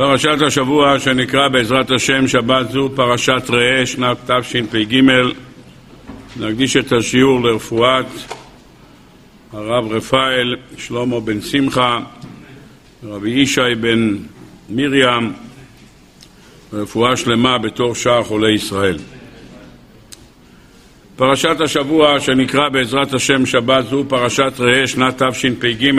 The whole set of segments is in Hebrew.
פרשת השבוע שנקרא בעזרת השם שבת זו פרשת ראה שנת תשפ"ג. נקדיש את השיעור לרפואת הרב רפאל שלמה בן שמחה רבי ישי בן מרים רפואה שלמה בתור שאר חולי ישראל. פרשת השבוע שנקרא בעזרת השם שבת זו פרשת ראה שנת תשפ"ג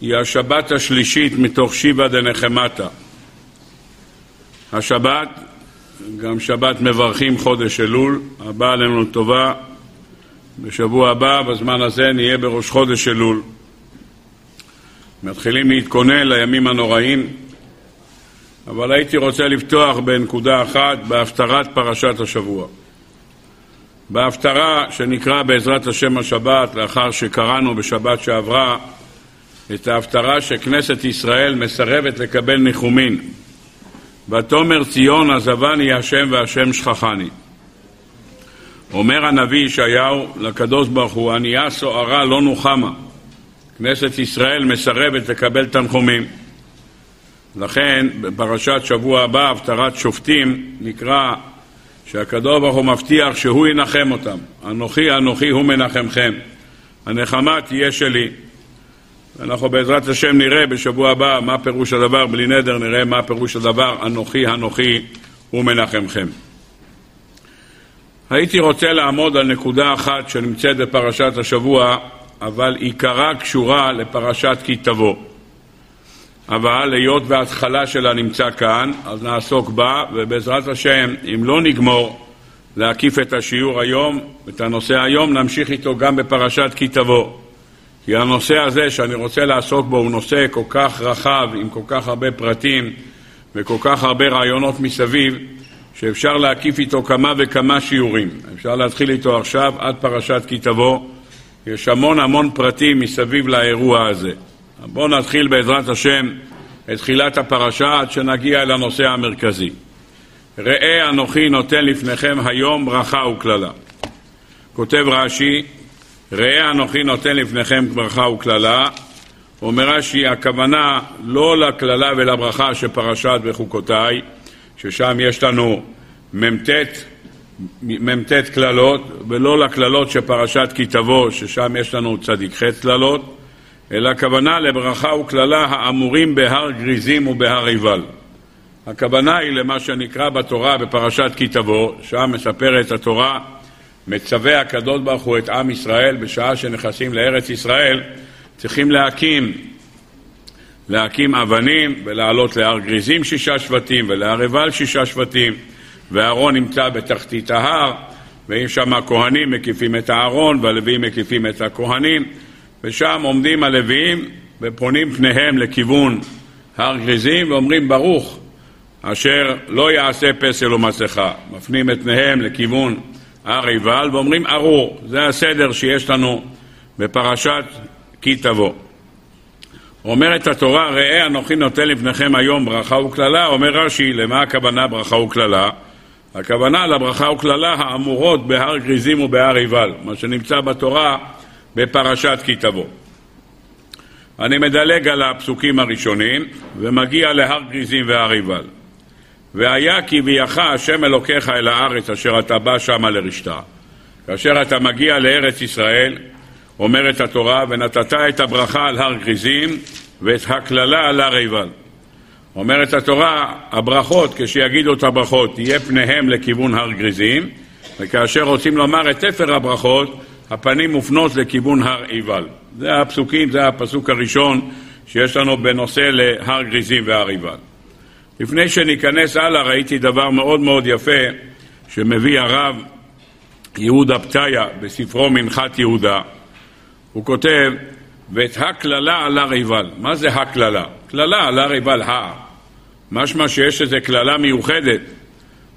היא השבת השלישית מתוך שיבא דנחמטה. השבת, גם שבת מברכים חודש אלול, הבא עלינו לטובה. בשבוע הבא, בזמן הזה, נהיה בראש חודש אלול. מתחילים להתכונן לימים הנוראים, אבל הייתי רוצה לפתוח בנקודה אחת, בהפטרת פרשת השבוע. בהפטרה שנקרא בעזרת השם השבת, לאחר שקראנו בשבת שעברה, את ההפטרה שכנסת ישראל מסרבת לקבל ניחומין. ותאמר ציון עזבני השם והשם שכחני. אומר הנביא ישעיהו לקדוש ברוך הוא, ענייה סוערה לא נוחמה. כנסת ישראל מסרבת לקבל תנחומים. לכן בפרשת שבוע הבא, הפטרת שופטים, נקרא שהקדוש ברוך הוא מבטיח שהוא ינחם אותם. אנוכי אנוכי הוא מנחמכם. הנחמה תהיה שלי. אנחנו בעזרת השם נראה בשבוע הבא מה פירוש הדבר, בלי נדר נראה מה פירוש הדבר, אנוכי אנוכי ומנחמכם. הייתי רוצה לעמוד על נקודה אחת שנמצאת בפרשת השבוע, אבל עיקרה קשורה לפרשת כי תבוא. אבל היות וההתחלה שלה נמצא כאן, אז נעסוק בה, ובעזרת השם, אם לא נגמור להקיף את השיעור היום, את הנושא היום, נמשיך איתו גם בפרשת כי תבוא. כי הנושא הזה שאני רוצה לעסוק בו הוא נושא כל כך רחב, עם כל כך הרבה פרטים וכל כך הרבה רעיונות מסביב, שאפשר להקיף איתו כמה וכמה שיעורים. אפשר להתחיל איתו עכשיו עד פרשת כי תבוא. יש המון המון פרטים מסביב לאירוע הזה. בואו נתחיל בעזרת השם את תחילת הפרשה עד שנגיע אל הנושא המרכזי. ראה אנוכי נותן לפניכם היום ברכה וקללה. כותב רש"י, ראה אנוכי נותן לפניכם ברכה וקללה, אומר רש"י, הכוונה לא לקללה ולברכה שפרשת בחוקותיי, ששם יש לנו מ"ט קללות, ולא לקללות שפרשת כי תבוא, ששם יש לנו צדיק ח' קללות, אלא הכוונה לברכה וקללה האמורים בהר גריזים ובהר עיבל. הכוונה היא למה שנקרא בתורה בפרשת כי תבוא, שם מספרת התורה מצווה הקדוש ברוך הוא את עם ישראל בשעה שנכנסים לארץ ישראל, צריכים להקים, להקים אבנים ולעלות להר גריזים שישה שבטים ולהר עיבל שישה שבטים והארון נמצא בתחתית ההר ויש שם הכהנים מקיפים את הארון והלוויים מקיפים את הכהנים ושם עומדים הלוויים ופונים פניהם לכיוון הר גריזים ואומרים ברוך אשר לא יעשה פסל ומסכה. מפנים את פניהם לכיוון הר עיבל, ואומרים ארור. זה הסדר שיש לנו בפרשת כי תבוא. אומרת התורה, ראה אנוכי נותן לפניכם היום ברכה וקללה, אומר רש"י, למה הכוונה ברכה וקללה? הכוונה לברכה וקללה האמורות בהר גריזים ובהר עיבל, מה שנמצא בתורה בפרשת כי תבוא. אני מדלג על הפסוקים הראשונים ומגיע להר גריזים והר עיבל. והיה כי ביאך השם אלוקיך אל הארץ אשר אתה בא שמה לרשתה. כאשר אתה מגיע לארץ ישראל, אומרת התורה, ונתת את הברכה על הר גריזים ואת הקללה על הר עיבל. אומרת התורה, הברכות, כשיגידו את הברכות, תהיה פניהם לכיוון הר גריזים, וכאשר רוצים לומר את תפר הברכות, הפנים מופנות לכיוון הר עיבל. זה הפסוקים, זה הפסוק הראשון שיש לנו בנושא להר גריזים והר עיבל. לפני שניכנס הלאה ראיתי דבר מאוד מאוד יפה שמביא הרב יהודה פתיה בספרו מנחת יהודה. הוא כותב, ואת הקללה על הר עיבל. מה זה הקללה? קללה על הר עיבל, ה. משמע שיש איזו קללה מיוחדת.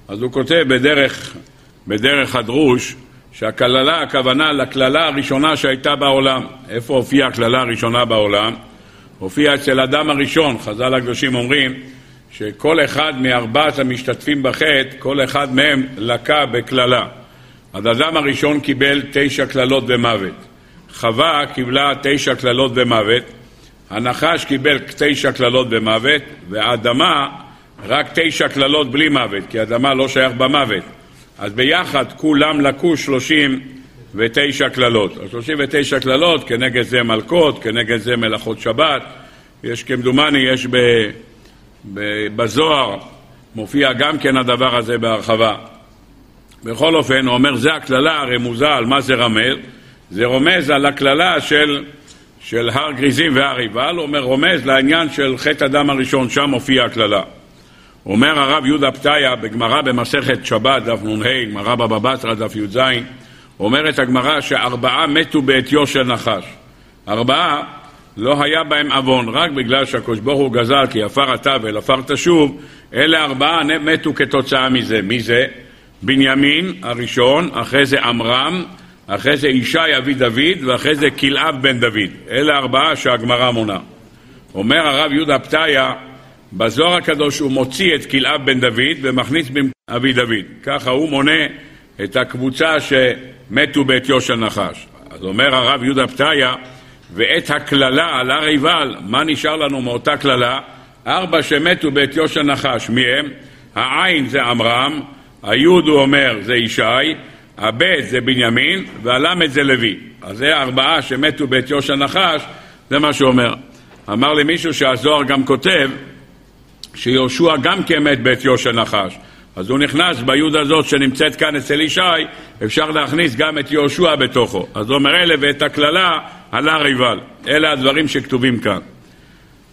אז הוא כותב בדרך, בדרך הדרוש שהקללה, הכוונה לקללה הראשונה שהייתה בעולם. איפה הופיעה הקללה הראשונה בעולם? הופיעה אצל אדם הראשון. חז"ל הקדושים אומרים שכל אחד מארבעת המשתתפים בחטא, כל אחד מהם לקה בקללה. אז אדם הראשון קיבל תשע קללות במוות. חווה קיבלה תשע קללות במוות, הנחש קיבל תשע קללות במוות, והאדמה רק תשע קללות בלי מוות, כי האדמה לא שייך במוות. אז ביחד כולם לקו שלושים ותשע קללות. שלושים ותשע קללות, כנגד זה מלכות, כנגד זה מלאכות שבת. יש כמדומני, יש ב, בזוהר, מופיע גם כן הדבר הזה בהרחבה. בכל אופן, הוא אומר, זה הקללה הרמוזה על מה זה רמז, זה רומז על הקללה של, של הר גריזים והר עיבל, הוא אומר, רומז לעניין של חטא הדם הראשון, שם מופיע הקללה. אומר הרב יהודה פתיה בגמרא במסכת שבת, דף נ"ה, גמרא בבא בתרא, דף י"ז, אומרת הגמרא שארבעה מתו בעטיו של נחש. ארבעה לא היה בהם עוון, רק בגלל שהקדוש ברוך הוא גזל כי עפר אתה ואל עפר תשוב, אלה ארבעה מתו כתוצאה מזה. מי זה? בנימין הראשון, אחרי זה עמרם, אחרי זה ישי אבי דוד, ואחרי זה כלאב בן דוד. אלה ארבעה שהגמרא מונה. אומר הרב יהודה פתיה, בזוהר הקדוש הוא מוציא את כלאב בן דוד ומכניס אבי דוד. ככה הוא מונה את הקבוצה שמתו בעטיו של נחש. אז אומר הרב יהודה פתיה, ואת הקללה על הר עיבל, מה נשאר לנו מאותה קללה? ארבע שמתו בעטיו של נחש, מי הם? העין זה עמרם, היוד הוא אומר זה ישי, הבית זה בנימין והלמד זה לוי. אז זה ארבעה שמתו בעטיו של נחש, זה מה שהוא אומר. אמר לי מישהו שהזוהר גם כותב שיהושע גם כן מת בעטיו של נחש. אז הוא נכנס ביוד הזאת שנמצאת כאן אצל ישי, אפשר להכניס גם את יהושע בתוכו. אז הוא אומר אלה ואת הקללה על הר עיבל. אלה הדברים שכתובים כאן.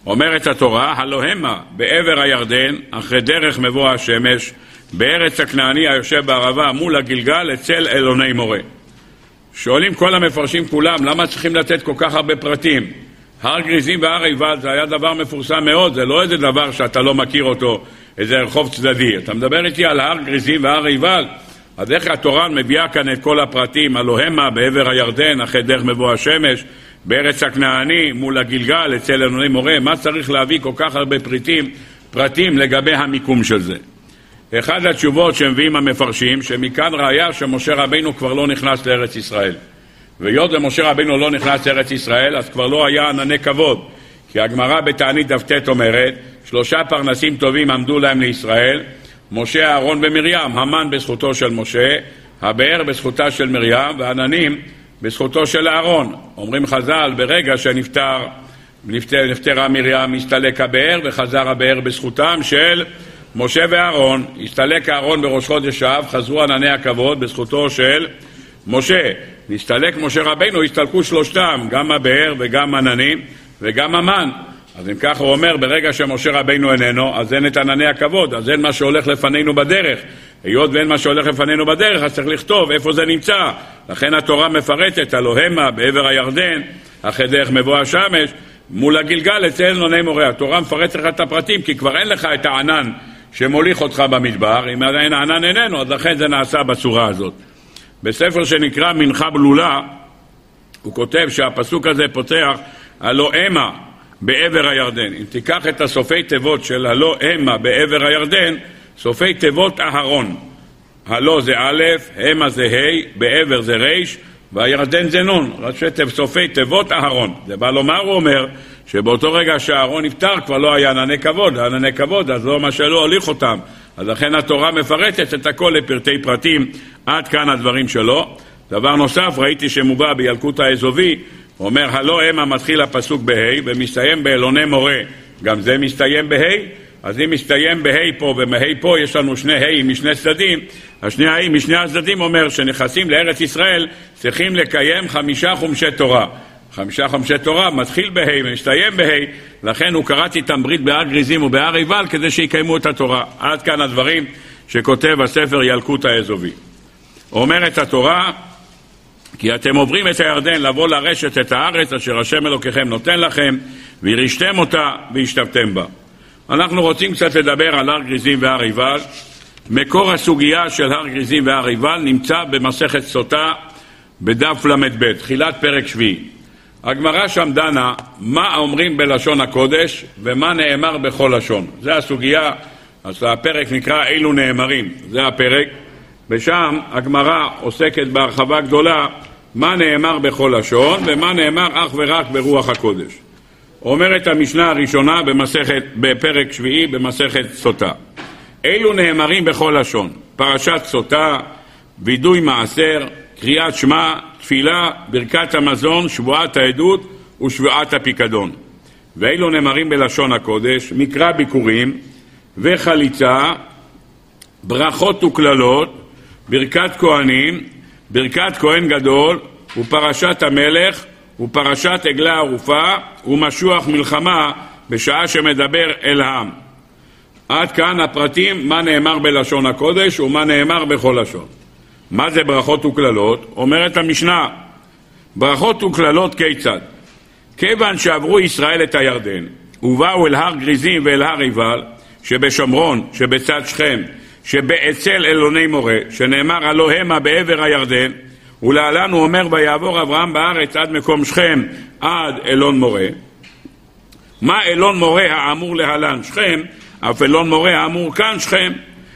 אומרת התורה, הלא המה בעבר הירדן, אחרי דרך מבוא השמש, בארץ הכנעני היושב בערבה מול הגלגל אצל אלוני מורה. שואלים כל המפרשים כולם, למה צריכים לתת כל כך הרבה פרטים? הר גריזים והר עיבל זה היה דבר מפורסם מאוד, זה לא איזה דבר שאתה לא מכיר אותו, איזה רחוב צדדי. אתה מדבר איתי על הר גריזים והר עיבל? אז איך התורה מביאה כאן את כל הפרטים, הלא המה בעבר הירדן, אחרי דרך מבוא השמש, בארץ הכנעני, מול הגלגל, אצל אלוני מורה, מה צריך להביא כל כך הרבה פריטים, פרטים לגבי המיקום של זה? אחד התשובות שמביאים המפרשים, שמכאן ראיה שמשה רבינו כבר לא נכנס לארץ ישראל. והיות ומשה רבינו לא נכנס לארץ ישראל, אז כבר לא היה ענני כבוד. כי הגמרא בתענית דף ט אומרת, שלושה פרנסים טובים עמדו להם לישראל, משה, אהרון ומרים, המן בזכותו של משה, הבאר בזכותה של מרים, ועננים בזכותו של אהרון. אומרים חז"ל, ברגע שנפטר, נפטר, נפטרה מרים, הסתלק הבאר, וחזר הבאר בזכותם של משה ואהרון. הסתלק אהרון בראש חודש אב, חזרו ענני הכבוד בזכותו של משה. נסתלק משה רבינו, הסתלקו שלושתם, גם הבאר וגם עננים וגם המן. אז אם ככה הוא אומר, ברגע שמשה רבינו איננו, אז אין את ענני הכבוד, אז אין מה שהולך לפנינו בדרך. היות ואין מה שהולך לפנינו בדרך, אז צריך לכתוב איפה זה נמצא. לכן התורה מפרטת, הלא המה בעבר הירדן, אחרי דרך מבוא השמש, מול הגלגל אצל אלוני מורה. התורה מפרטת לך את הפרטים, כי כבר אין לך את הענן שמוליך אותך במדבר, אם עדיין הענן איננו, אז לכן זה נעשה בצורה הזאת. בספר שנקרא מנחה בלולה, הוא כותב שהפסוק הזה פותח, הלא המה בעבר הירדן. אם תיקח את הסופי תיבות של הלא המה בעבר הירדן, סופי תיבות אהרון. הלא זה א', המה זה ה', בעבר זה ר', והירדן זה נון, ראשי סופי תיבות אהרון. זה בא לומר, הוא אומר, שבאותו רגע שאהרון נפטר כבר לא היה ענני כבוד, ענני כבוד, אז לא מה שלא הוליך אותם. אז לכן התורה מפרטת את הכל לפרטי פרטים, עד כאן הדברים שלו. דבר נוסף, ראיתי שמובא בילקוט האזובי, הוא אומר, הלא המה מתחיל הפסוק בה' ומסתיים באלוני מורה, גם זה מסתיים בה', אז אם מסתיים בה' פה ומה' פה יש לנו שני ה' משני צדדים, השני ה' משני הצדדים אומר שנכנסים לארץ ישראל צריכים לקיים חמישה חומשי תורה. חמישה חומשי תורה מתחיל בה' ומסתיים בה', לכן הוא קראת איתם ברית בהר גריזים ובהר עיבל כדי שיקיימו את התורה. עד כאן הדברים שכותב הספר ילקוט האזובי. אומרת התורה כי אתם עוברים את הירדן לבוא לרשת את הארץ אשר השם אלוקיכם נותן לכם, וירשתם אותה והשתבתם בה. אנחנו רוצים קצת לדבר על הר גריזים והר עיבל. מקור הסוגיה של הר גריזים והר עיבל נמצא במסכת סוטה בדף ל"ב, תחילת פרק שביעי. הגמרא שם דנה מה אומרים בלשון הקודש ומה נאמר בכל לשון. זה הסוגיה, אז הפרק נקרא אילו נאמרים, זה הפרק. ושם הגמרא עוסקת בהרחבה גדולה מה נאמר בכל לשון ומה נאמר אך ורק ברוח הקודש. אומרת המשנה הראשונה במסכת, בפרק שביעי במסכת סוטה. אלו נאמרים בכל לשון, פרשת סוטה, וידוי מעשר, קריאת שמע, תפילה, ברכת המזון, שבועת העדות ושבועת הפיקדון. ואלו נאמרים בלשון הקודש, מקרא ביקורים וחליצה, ברכות וקללות, ברכת כהנים, ברכת כהן גדול ופרשת המלך ופרשת עגלה ערופה ומשוח מלחמה בשעה שמדבר אל העם. עד כאן הפרטים מה נאמר בלשון הקודש ומה נאמר בכל לשון. מה זה ברכות וקללות? אומרת המשנה, ברכות וקללות כיצד? כיוון שעברו ישראל את הירדן ובאו אל הר גריזים ואל הר עיבל שבשומרון, שבצד שכם, שבאצל אלוני מורה, שנאמר הלא המה בעבר הירדן, ולהלן הוא אומר ויעבור אברהם בארץ עד מקום שכם עד אלון מורה. מה אלון מורה האמור להלן שכם, אף אלון מורה האמור כאן שכם.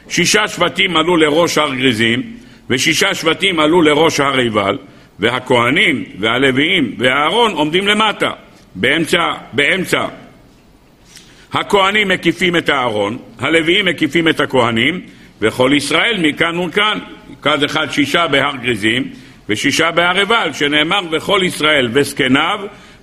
שישה שבטים עלו לראש הר גריזים, ושישה שבטים עלו לראש הר עיבל, והכהנים והלוויים והאהרון עומדים למטה, באמצע, באמצע. הכהנים מקיפים את האהרון, הלוויים מקיפים את הכהנים, וכל ישראל מכאן וכאן, כד אחד שישה בהר גריזים ושישה בהר עיבל, שנאמר וכל ישראל וזקניו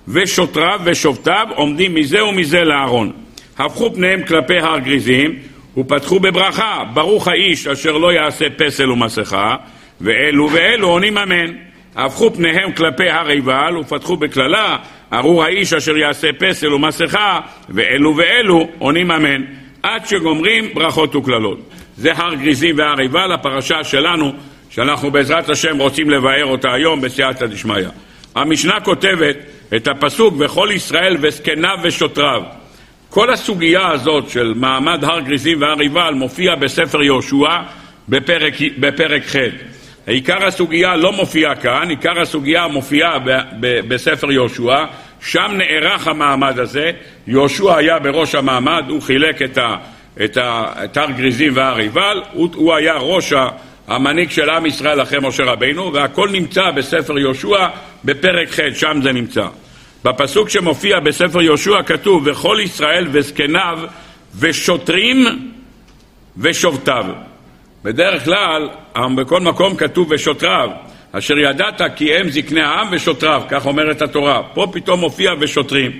ושוטריו ושופטיו עומדים מזה ומזה לארון. הפכו פניהם כלפי הר גריזים ופתחו בברכה, ברוך האיש אשר לא יעשה פסל ומסכה, ואלו ואלו עונים אמן. הפכו פניהם כלפי הר עיבל ופתחו בקללה, ארור האיש אשר יעשה פסל ומסכה, ואלו ואלו עונים אמן. עד שגומרים ברכות וקללות. זה הר גריזים והר עיבל, הפרשה שלנו, שאנחנו בעזרת השם רוצים לבאר אותה היום בסייעתא דשמיא. המשנה כותבת את הפסוק וכל ישראל וזקניו ושוטריו. כל הסוגיה הזאת של מעמד הר גריזים והר עיבל מופיע בספר יהושע בפרק, בפרק ח'. עיקר הסוגיה לא מופיע כאן, עיקר הסוגיה מופיעה בספר יהושע, שם נערך המעמד הזה, יהושע היה בראש המעמד, הוא חילק את, ה, את, ה, את הר גריזים והר עיבל, הוא, הוא היה ראש המנהיג של עם ישראל אחרי משה רבינו, והכל נמצא בספר יהושע בפרק ח', שם זה נמצא. בפסוק שמופיע בספר יהושע כתוב, וכל ישראל וזקניו ושוטרים ושובטיו. בדרך כלל, בכל מקום כתוב ושוטריו, אשר ידעת כי הם זקני העם ושוטריו, כך אומרת התורה. פה פתאום מופיע ושוטרים.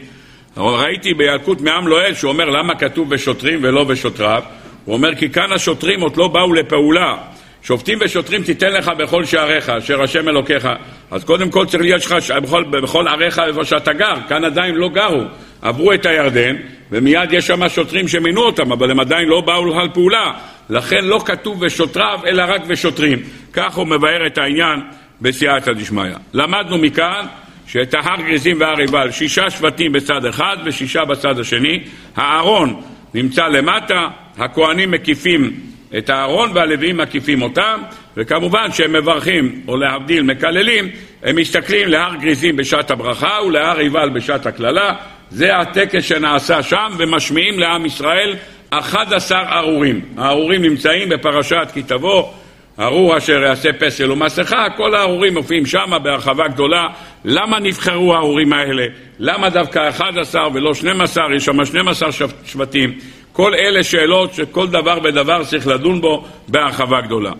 ראיתי בילקוט מעם לועל שהוא אומר למה כתוב ושוטרים ולא ושוטריו. הוא אומר כי כאן השוטרים עוד לא באו לפעולה. שופטים ושוטרים תיתן לך בכל שעריך, אשר השם אלוקיך. אז קודם כל צריך להיות לך בכל, בכל עריך איפה שאתה גר, כאן עדיין לא גרו. עברו את הירדן, ומיד יש שם שוטרים שמינו אותם, אבל הם עדיין לא באו על פעולה. לכן לא כתוב ושוטריו, אלא רק ושוטרים. כך הוא מבאר את העניין בסייעתא דשמיא. למדנו מכאן שאת ההר גריזים והר עיבל, שישה שבטים בצד אחד ושישה בצד השני. הארון נמצא למטה, הכוהנים מקיפים את הארון והלוויים מקיפים אותם, וכמובן שהם מברכים, או להבדיל מקללים, הם מסתכלים להר גריזים בשעת הברכה ולהר עיבל בשעת הקללה. זה הטקס שנעשה שם, ומשמיעים לעם ישראל 11 ארורים. הארורים נמצאים בפרשת כי תבוא, ארור אשר יעשה פסל ומסכה, כל הארורים מופיעים שם בהרחבה גדולה. למה נבחרו הארורים האלה? למה דווקא 11 ולא 12? יש שם 12 שבטים. כל אלה שאלות שכל דבר ודבר צריך לדון בו בהרחבה גדולה.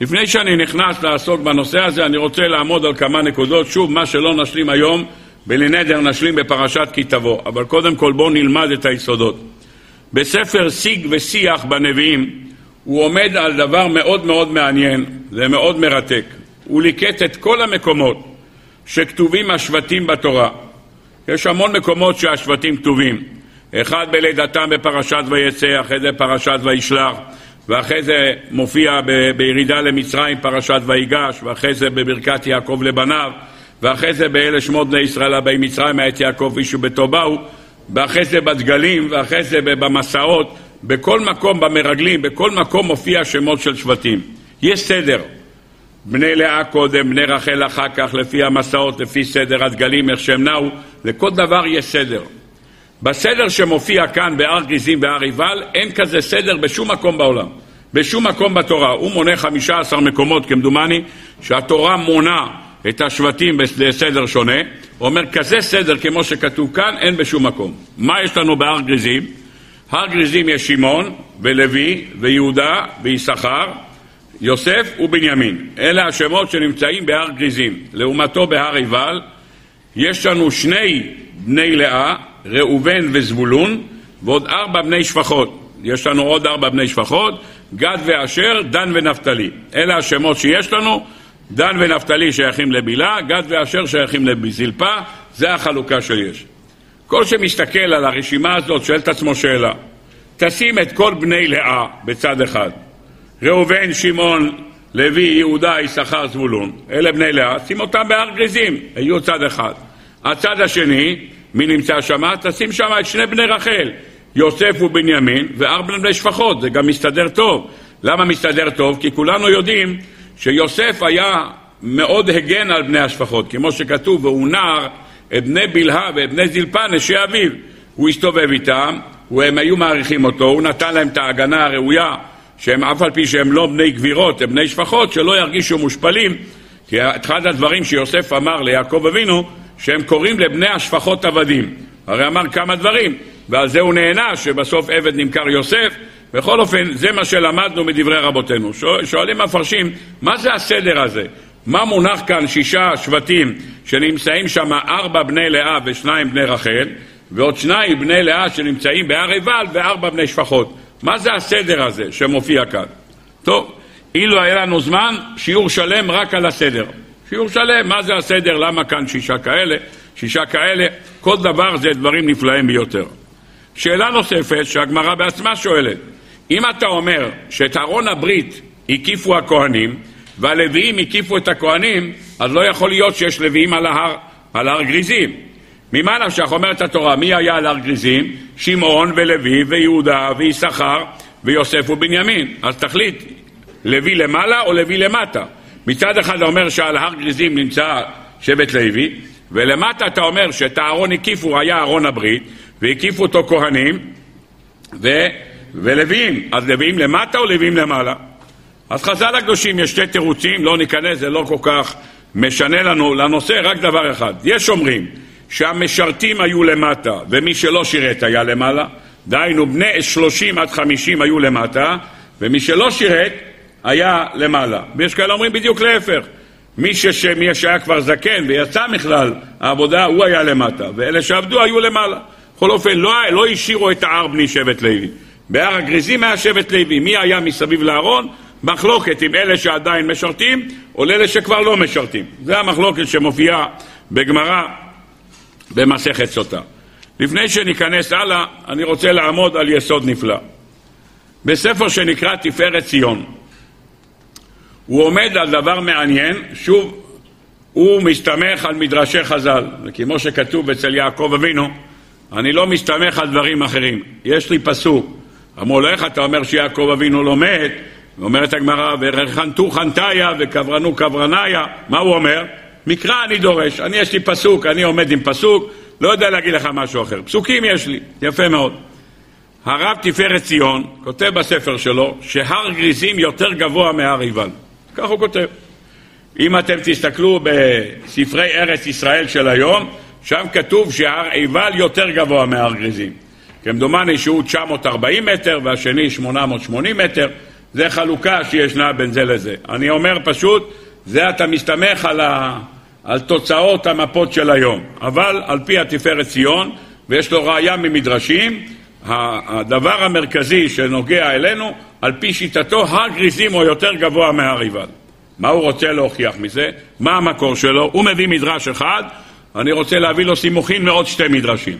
לפני שאני נכנס לעסוק בנושא הזה, אני רוצה לעמוד על כמה נקודות. שוב, מה שלא נשלים היום, בלי נדר נשלים בפרשת כי תבוא. אבל קודם כל בואו נלמד את היסודות. בספר שיג ושיח בנביאים, הוא עומד על דבר מאוד מאוד מעניין ומאוד מרתק. הוא ליקט את כל המקומות שכתובים השבטים בתורה. יש המון מקומות שהשבטים כתובים. אחד בלידתם בפרשת ויצא, אחרי זה פרשת וישלח, ואחרי זה מופיע ב- בירידה למצרים פרשת ויגש, ואחרי זה בברכת יעקב לבניו, ואחרי זה באלה שמות בני ישראל הבאים מצרים, את יעקב איש וביתו באו, ואחרי זה בדגלים, ואחרי זה במסעות, בכל מקום, במרגלים, בכל מקום מופיע שמות של שבטים. יש סדר. בני לאה קודם, בני רחל אחר כך, לפי המסעות, לפי סדר הדגלים, איך שהם נעו, לכל דבר יש סדר. בסדר שמופיע כאן בהר גריזים והר עיבל, אין כזה סדר בשום מקום בעולם. בשום מקום בתורה. הוא מונה 15 מקומות כמדומני, שהתורה מונה את השבטים בסדר שונה, אומר, כזה סדר כמו שכתוב כאן, אין בשום מקום. מה יש לנו בהר גריזים? הר גריזים יש שמעון ולוי ויהודה ויששכר, יוסף ובנימין. אלה השמות שנמצאים בהר גריזים. לעומתו בהר עיבל יש לנו שני בני לאה, ראובן וזבולון, ועוד ארבע בני שפחות. יש לנו עוד ארבע בני שפחות, גד ואשר, דן ונפתלי. אלה השמות שיש לנו, דן ונפתלי שייכים לבילה, גד ואשר שייכים לזלפה, זה החלוקה שיש. כל שמסתכל על הרשימה הזאת שואל את עצמו שאלה, תשים את כל בני לאה בצד אחד, ראובן, שמעון, לוי, יהודה, יששכר, זבולון, אלה בני לאה, שים אותם בהר גריזים, יהיו צד אחד. הצד השני, מי נמצא שם? תשים שם את שני בני רחל, יוסף ובנימין, וארבע בני שפחות, זה גם מסתדר טוב. למה מסתדר טוב? כי כולנו יודעים שיוסף היה מאוד הגן על בני השפחות, כמו שכתוב, והוא נער את בני בלהה ואת בני זלפה, נשי אביו. הוא הסתובב איתם, הם היו מעריכים אותו, הוא נתן להם את ההגנה הראויה, שהם אף על פי שהם לא בני גבירות, הם בני שפחות, שלא ירגישו מושפלים, כי אחד הדברים שיוסף אמר ליעקב אבינו, שהם קוראים לבני השפחות עבדים. הרי אמר כמה דברים, ועל זה הוא נהנה שבסוף עבד נמכר יוסף. בכל אופן, זה מה שלמדנו מדברי רבותינו. שואלים המפרשים, מה זה הסדר הזה? מה מונח כאן שישה שבטים שנמצאים שם ארבע בני לאה ושניים בני רחל, ועוד שניים בני לאה שנמצאים בהר עיבל וארבע בני שפחות? מה זה הסדר הזה שמופיע כאן? טוב, אילו היה לנו זמן, שיעור שלם רק על הסדר. שיעור שלם, מה זה הסדר, למה כאן שישה כאלה, שישה כאלה, כל דבר זה דברים נפלאים ביותר. שאלה נוספת שהגמרא בעצמה שואלת, אם אתה אומר שאת ארון הברית הקיפו הכהנים והלוויים הקיפו את הכהנים, אז לא יכול להיות שיש לוויים על ההר, על הר גריזים. ממה נפשך אומרת התורה, מי היה על הר גריזים? שמעון ולוי ויהודה ויששכר ויוסף ובנימין. אז תחליט, לוי למעלה או לוי למטה. מצד אחד אומר שעל הר גריזים נמצא שבט לוי, ולמטה אתה אומר שאת הארון הקיפו, היה ארון הברית, והקיפו אותו כהנים ו... ולוויים. אז לוויים למטה או לוויים למעלה? אז חז"ל הקדושים יש שתי תירוצים, לא ניכנס, זה לא כל כך משנה לנו לנושא, רק דבר אחד. יש אומרים שהמשרתים היו למטה ומי שלא שירת היה למעלה, דהיינו בני 30 עד 50 היו למטה ומי שלא שירת היה למעלה. ויש כאלה אומרים בדיוק להפך. מי, שהיה כבר זקן ויצא מכלל העבודה, הוא היה למטה, ואלה שעבדו היו למעלה. בכל אופן, לא, לא השאירו את ההר בני שבט לוי. בהר הגריזים היה שבט לוי. מי היה מסביב לארון? מחלוקת עם אלה שעדיין משרתים, או לאלה שכבר לא משרתים. זה המחלוקת שמופיעה בגמרא במסכת סוטה. לפני שניכנס הלאה, אני רוצה לעמוד על יסוד נפלא. בספר שנקרא תפארת ציון, הוא עומד על דבר מעניין, שוב, הוא מסתמך על מדרשי חז"ל, וכמו שכתוב אצל יעקב אבינו, אני לא מסתמך על דברים אחרים. יש לי פסוק, אמרו לו, איך אתה אומר שיעקב אבינו לא מת? אומרת הגמרא, ורחנתו חנתיה וקברנו קברניה, מה הוא אומר? מקרא אני דורש, אני יש לי פסוק, אני עומד עם פסוק, לא יודע להגיד לך משהו אחר. פסוקים יש לי, יפה מאוד. הרב תפארת ציון כותב בספר שלו שהר גריזים יותר גבוה מהר עיבל. כך הוא כותב. אם אתם תסתכלו בספרי ארץ ישראל של היום, שם כתוב שהר עיבל יותר גבוה מהר גריזים. כמדומני שהוא 940 מטר והשני 880 מטר, זה חלוקה שישנה בין זה לזה. אני אומר פשוט, זה אתה מסתמך על, ה... על תוצאות המפות של היום. אבל על פי התפארת ציון, ויש לו ראייה ממדרשים, הדבר המרכזי שנוגע אלינו, על פי שיטתו, הר גריזים הוא יותר גבוה מהר עיבל. מה הוא רוצה להוכיח מזה? מה המקור שלו? הוא מביא מדרש אחד, אני רוצה להביא לו סימוכין מעוד שתי מדרשים.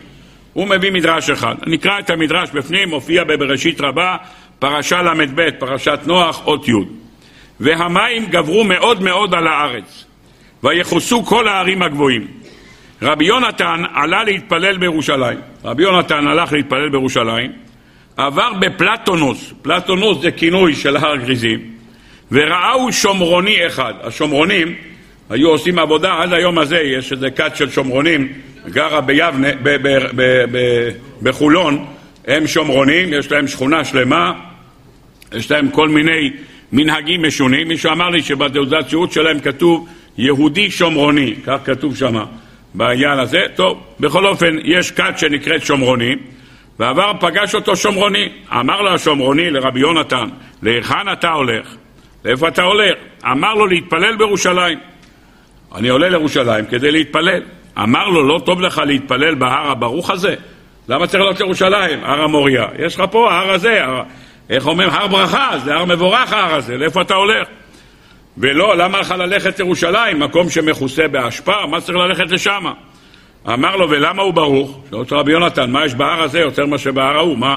הוא מביא מדרש אחד. נקרא את המדרש בפנים, מופיע בבראשית רבה, פרשה ל"ב, פרשת נוח, אות י'. והמים גברו מאוד מאוד על הארץ, ויחוסו כל הערים הגבוהים. רבי יונתן עלה להתפלל בירושלים. רבי יונתן הלך להתפלל בירושלים, עבר בפלטונוס, פלטונוס זה כינוי של הר גריזים, וראהו שומרוני אחד. השומרונים היו עושים עבודה, עד היום הזה יש איזה כת של שומרונים, גרה ביבנה, בחולון, הם שומרונים, יש להם שכונה שלמה, יש להם כל מיני מנהגים משונים. מישהו אמר לי שבתעודת שירות שלהם כתוב יהודי שומרוני, כך כתוב שם. בעניין הזה. טוב, בכל אופן, יש כת שנקראת שומרוני, ועבר פגש אותו שומרוני. אמר לו השומרוני לרבי יונתן, להיכן אתה הולך? לאיפה אתה הולך? אמר לו להתפלל בירושלים. אני עולה לירושלים כדי להתפלל. אמר לו, לא טוב לך להתפלל בהר הברוך הזה? למה צריך לעלות לירושלים? הר המוריה. יש לך פה, ההר הזה, הר... איך אומרים? הר ברכה, זה הר מבורך ההר הזה, לאיפה אתה הולך? ולא, למה לך ללכת לירושלים, מקום שמכוסה באשפה, מה צריך ללכת לשם? אמר לו, ולמה הוא ברוך? שואל אותו רבי יונתן, מה יש בהר הזה יותר מאשר בהר ההוא, מה?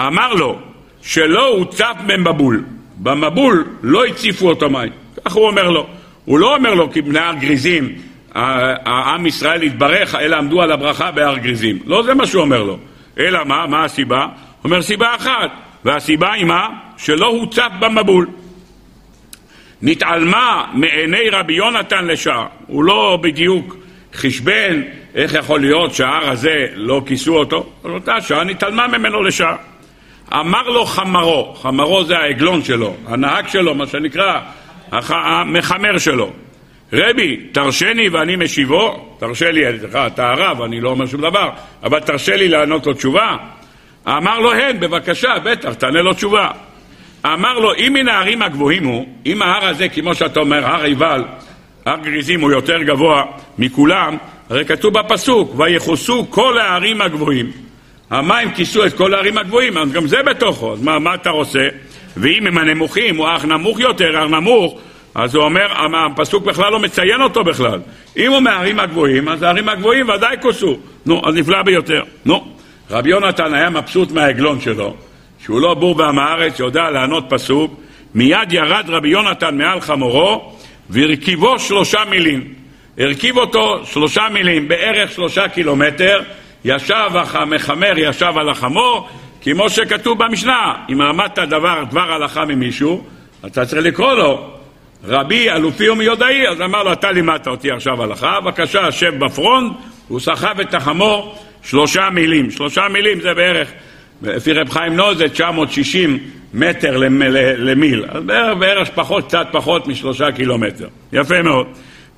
אמר לו, שלא הוצף במבול, במבול לא הציפו אותו מים, כך הוא אומר לו. הוא לא אומר לו כי בני הר גריזים, העם ישראל יתברך, אלא עמדו על הברכה בהר גריזים. לא זה מה שהוא אומר לו. אלא מה? מה הסיבה? הוא אומר סיבה אחת, והסיבה היא מה? שלא הוצף במבול. נתעלמה מעיני רבי יונתן לשעה. הוא לא בדיוק חשבן איך יכול להיות שההר הזה לא כיסו אותו, אבל אותה שעה נתעלמה ממנו לשעה. אמר לו חמרו, חמרו זה העגלון שלו, הנהג שלו, מה שנקרא, המחמר שלו. רבי, תרשני ואני משיבו, תרשה לי, אתה הרב, אני לא אומר שום דבר, אבל תרשה לי לענות לו תשובה. אמר לו, הן, בבקשה, בטח, תענה לו תשובה. אמר לו, אם מן הערים הגבוהים הוא, אם ההר הזה, כמו שאתה אומר, הר עיבל, הר גריזים הוא יותר גבוה מכולם, הרי כתוב בפסוק, ויחוסו כל הערים הגבוהים. המים כיסו את כל הערים הגבוהים, אז גם זה בתוכו, אז מה, מה אתה עושה? ואם הם הנמוכים, הוא אך נמוך יותר, אך נמוך, אז הוא אומר, הפסוק בכלל לא מציין אותו בכלל. אם הוא מהערים הגבוהים, אז הערים הגבוהים ודאי כוסו. נו, אז נפלא ביותר. נו, רבי יונתן היה מבסוט מהעגלון שלו, שהוא לא בור בעם הארץ, שיודע לענות פסוק, מיד ירד רבי יונתן מעל חמורו, והרכיבו שלושה מילים. הרכיב אותו שלושה מילים, בערך שלושה קילומטר, ישב המחמר, ישב על החמור, כמו שכתוב במשנה, אם למדת דבר, דבר הלכה ממישהו, אתה צריך לקרוא לו רבי אלופי ומיודעי, אז אמר לו, אתה לימדת אותי עכשיו הלכה, בבקשה, שב בפרונט, הוא סחב את החמור שלושה מילים. שלושה מילים זה בערך, לפי רב חיים נוז זה 960 מטר למיל, אז בערך, בערך פחות, קצת פחות משלושה קילומטר. יפה מאוד.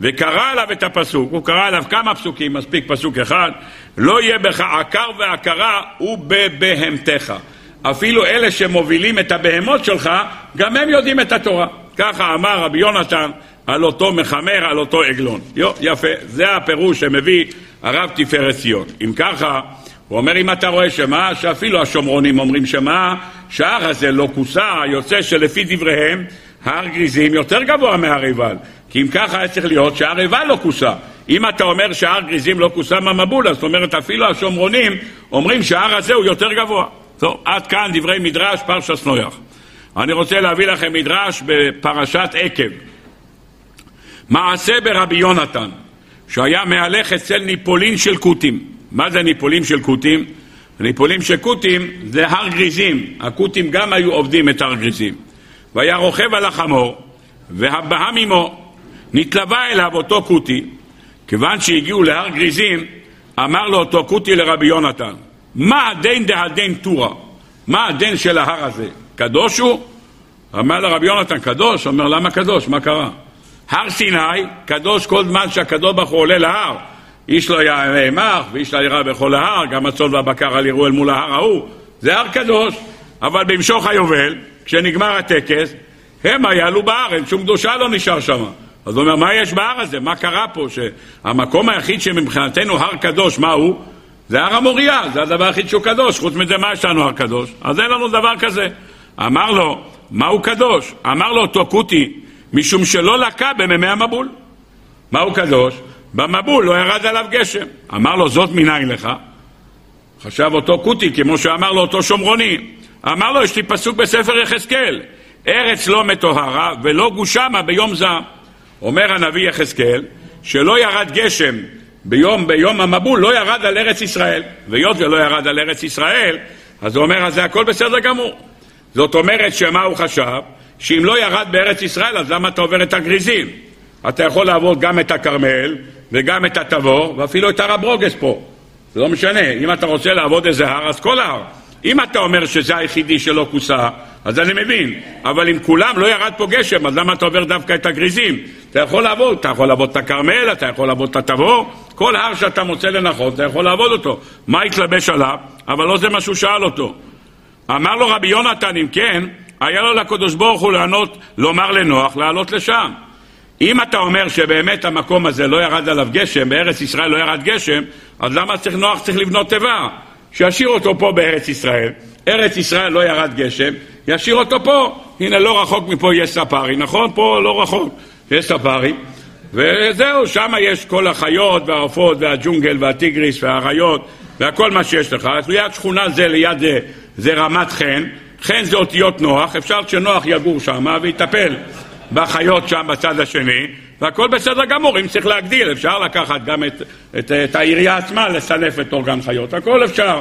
וקרא עליו את הפסוק, הוא קרא עליו כמה פסוקים, מספיק פסוק אחד, לא יהיה בך עקר ועקרה ובבהמתך. אפילו אלה שמובילים את הבהמות שלך, גם הם יודעים את התורה. ככה אמר רבי יונתן על אותו מחמר, על אותו עגלון. יו, יפה, זה הפירוש שמביא הרב תפארת ציון. אם ככה, הוא אומר, אם אתה רואה שמה, שאפילו השומרונים אומרים שמה, שההר הזה לא כוסה, יוצא שלפי דבריהם, הר גריזים יותר גבוה מהר עיבל. כי אם ככה היה צריך להיות שהר עיבל לא כוסה. אם אתה אומר שהר גריזים לא כוסה מהמבול, זאת אומרת אפילו השומרונים אומרים שההר הזה הוא יותר גבוה. טוב, עד כאן דברי מדרש פרשס נויח. אני רוצה להביא לכם מדרש בפרשת עקב. מעשה ברבי יונתן, שהיה מהלך אצל ניפולין של כותים. מה זה ניפולים של כותים? ניפולים של כותים זה הר גריזים. הכותים גם היו עובדים את הר גריזים. והיה רוכב על החמור, והבהם עמו. נתלווה אליו אותו כותי, כיוון שהגיעו להר גריזים, אמר לו אותו כותי לרבי יונתן, מה הדין דהדין טורה? מה הדין של ההר הזה? קדוש הוא? אמר לרבי יונתן, קדוש? אומר, למה קדוש? מה קרה? הר סיני, קדוש כל זמן שהקדוש ברוך הוא עולה להר. איש לא יאמר, ואיש לא יראה בכל ההר, גם הצאן והבקר אל יראו אל מול ההר ההוא. זה הר קדוש. אבל במשוך היובל, כשנגמר הטקס, המה יעלו אין שום קדושה לא נשאר שם. אז הוא אומר, מה יש בהר הזה? מה קרה פה? שהמקום היחיד שמבחינתנו הר קדוש, מה הוא? זה הר המוריה, זה הדבר היחיד שהוא קדוש, חוץ מזה מה יש לנו הר קדוש? אז אין לנו דבר כזה. אמר לו, מהו קדוש? אמר לו אותו כותי, משום שלא לקה במימי המבול. מהו קדוש? במבול לא ירד עליו גשם. אמר לו, זאת מניין לך? חשב אותו כותי, כמו שאמר לו אותו שומרוני. אמר לו, יש לי פסוק בספר יחזקאל, ארץ לא מטוהרה ולא גושמה ביום זעם. אומר הנביא יחזקאל, שלא ירד גשם ביום, ביום המבול, לא ירד על ארץ ישראל. והיות ולא ירד על ארץ ישראל, אז הוא אומר, אז זה הכל בסדר גמור. זאת אומרת שמה הוא חשב? שאם לא ירד בארץ ישראל, אז למה אתה עובר את הגריזים? אתה יכול לעבור גם את הכרמל, וגם את התבור, ואפילו את הר הברוגס פה. זה לא משנה, אם אתה רוצה לעבוד איזה הר, אז כל הר. אם אתה אומר שזה היחידי שלא כוסה, אז אני מבין, אבל אם כולם לא ירד פה גשם, אז למה אתה עובר דווקא את הגריזים? אתה יכול לעבוד, אתה יכול לעבוד את הכרמל, אתה יכול לעבוד את התבור, כל הר שאתה מוצא לנכון, אתה יכול לעבוד אותו. מה יתלבש עליו? אבל לא זה מה שהוא שאל אותו. אמר לו רבי יונתן, אם כן, היה לו לקדוש ברוך הוא לענות, לומר לנוח, לעלות לשם. אם אתה אומר שבאמת המקום הזה לא ירד עליו גשם, בארץ ישראל לא ירד גשם, אז למה צריך נוח צריך לבנות תיבה? שישאיר אותו פה בארץ ישראל. ארץ ישראל לא ירד גשם, ישאיר אותו פה. הנה, לא רחוק מפה יש ספארי, נכון? פה לא רחוק, יש ספארי. וזהו, שם יש כל החיות והעופות והג'ונגל והטיגריס והאריות והכל מה שיש לך. אז ליד שכונה זה ליד זה, זה רמת חן. חן זה אותיות נוח, אפשר שנוח יגור שם ויטפל בחיות שם בצד השני, והכל בסדר גמור, אם צריך להגדיל, אפשר לקחת גם את, את, את העירייה עצמה, לסנף את אורגן חיות, הכל אפשר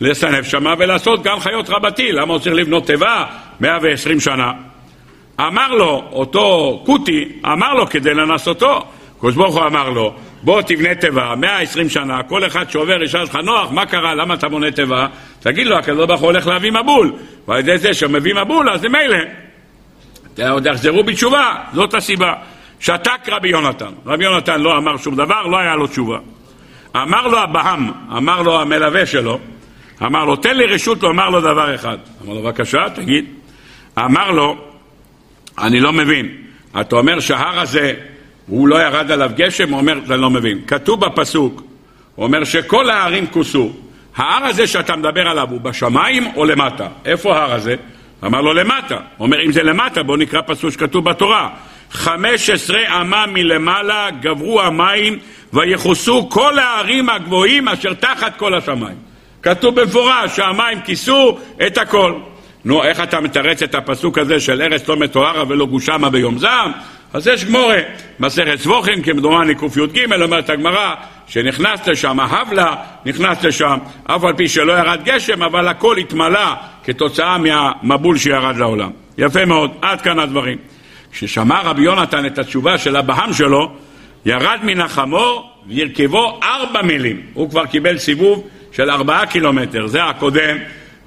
לסנף שמה ולעשות גם חיות רבתי, למה הוא צריך לבנות תיבה 120 שנה? אמר לו, אותו קוטי, אמר לו כדי לנסותו, קדוש ברוך הוא אמר לו, בוא תבנה תיבה, 120 שנה, כל אחד שעובר ישאל לך, נוח, מה קרה, למה אתה בונה תיבה? תגיד לו, הקדוש ברוך הוא הולך להביא מבול, ועל ידי זה שמביא מבול, אז זה מילא. עוד יחזרו בתשובה, זאת הסיבה. שתק רבי יונתן. רבי יונתן לא אמר שום דבר, לא היה לו תשובה. אמר לו אבהם, אמר לו המלווה שלו, אמר לו, תן לי רשות לומר לו דבר אחד. אמר לו, בבקשה, תגיד. אמר לו, אני לא מבין. אתה אומר שההר הזה, הוא לא ירד עליו גשם? הוא אומר, אני לא מבין. כתוב בפסוק, הוא אומר שכל ההרים כוסו. ההר הזה שאתה מדבר עליו הוא בשמיים או למטה? איפה ההר הזה? אמר לו למטה. הוא אומר, אם זה למטה, בואו נקרא פסוק שכתוב בתורה. חמש עשרה אמה מלמעלה גברו המים ויחוסו כל הערים הגבוהים אשר תחת כל השמיים. כתוב במפורש שהמים כיסו את הכל. נו, איך אתה מתרץ את הפסוק הזה של ארץ לא מתוארה ולא גושמה ביום זעם? אז יש גמורה, מסכת סבוכין, כמדומני קי"ג, אומרת הגמרא, שנכנס לשם, ההבלה נכנס לשם, אף על פי שלא ירד גשם, אבל הכל התמלא כתוצאה מהמבול שירד לעולם. יפה מאוד, עד כאן הדברים. כששמע רבי יונתן את התשובה של אבהם שלו, ירד מן החמור וירכבו ארבע מילים. הוא כבר קיבל סיבוב של ארבעה קילומטר, זה הקודם,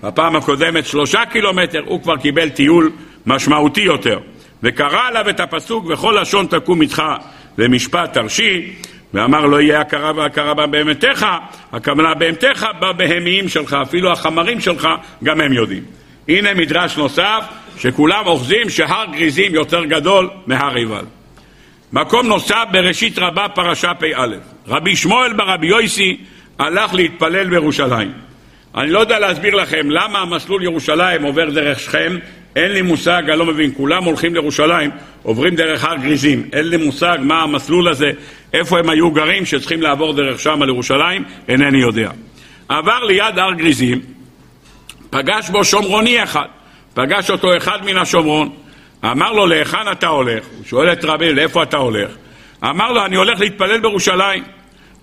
בפעם הקודמת שלושה קילומטר, הוא כבר קיבל טיול משמעותי יותר. וקרא עליו את הפסוק וכל לשון תקום איתך למשפט תרשי ואמר לא יהיה הכרה והכרה בהמתך, הכוונה בהמתך בבהמיים שלך, אפילו החמרים שלך גם הם יודעים. הנה מדרש נוסף שכולם אוחזים שהר גריזים יותר גדול מהר עיבל. מקום נוסף בראשית רבה פרשה פ"א רבי שמואל ברבי יויסי הלך להתפלל בירושלים. אני לא יודע להסביר לכם למה המסלול ירושלים עובר דרך שכם, אין לי מושג, אני לא מבין, כולם הולכים לירושלים, עוברים דרך הר גריזים, אין לי מושג מה המסלול הזה, איפה הם היו גרים שצריכים לעבור דרך שם על ירושלים, אינני יודע. עבר ליד הר גריזים, פגש בו שומרוני אחד, פגש אותו אחד מן השומרון, אמר לו, להיכן אתה הולך? הוא שואל את רבי, לאיפה אתה הולך? אמר לו, אני הולך להתפלל בירושלים.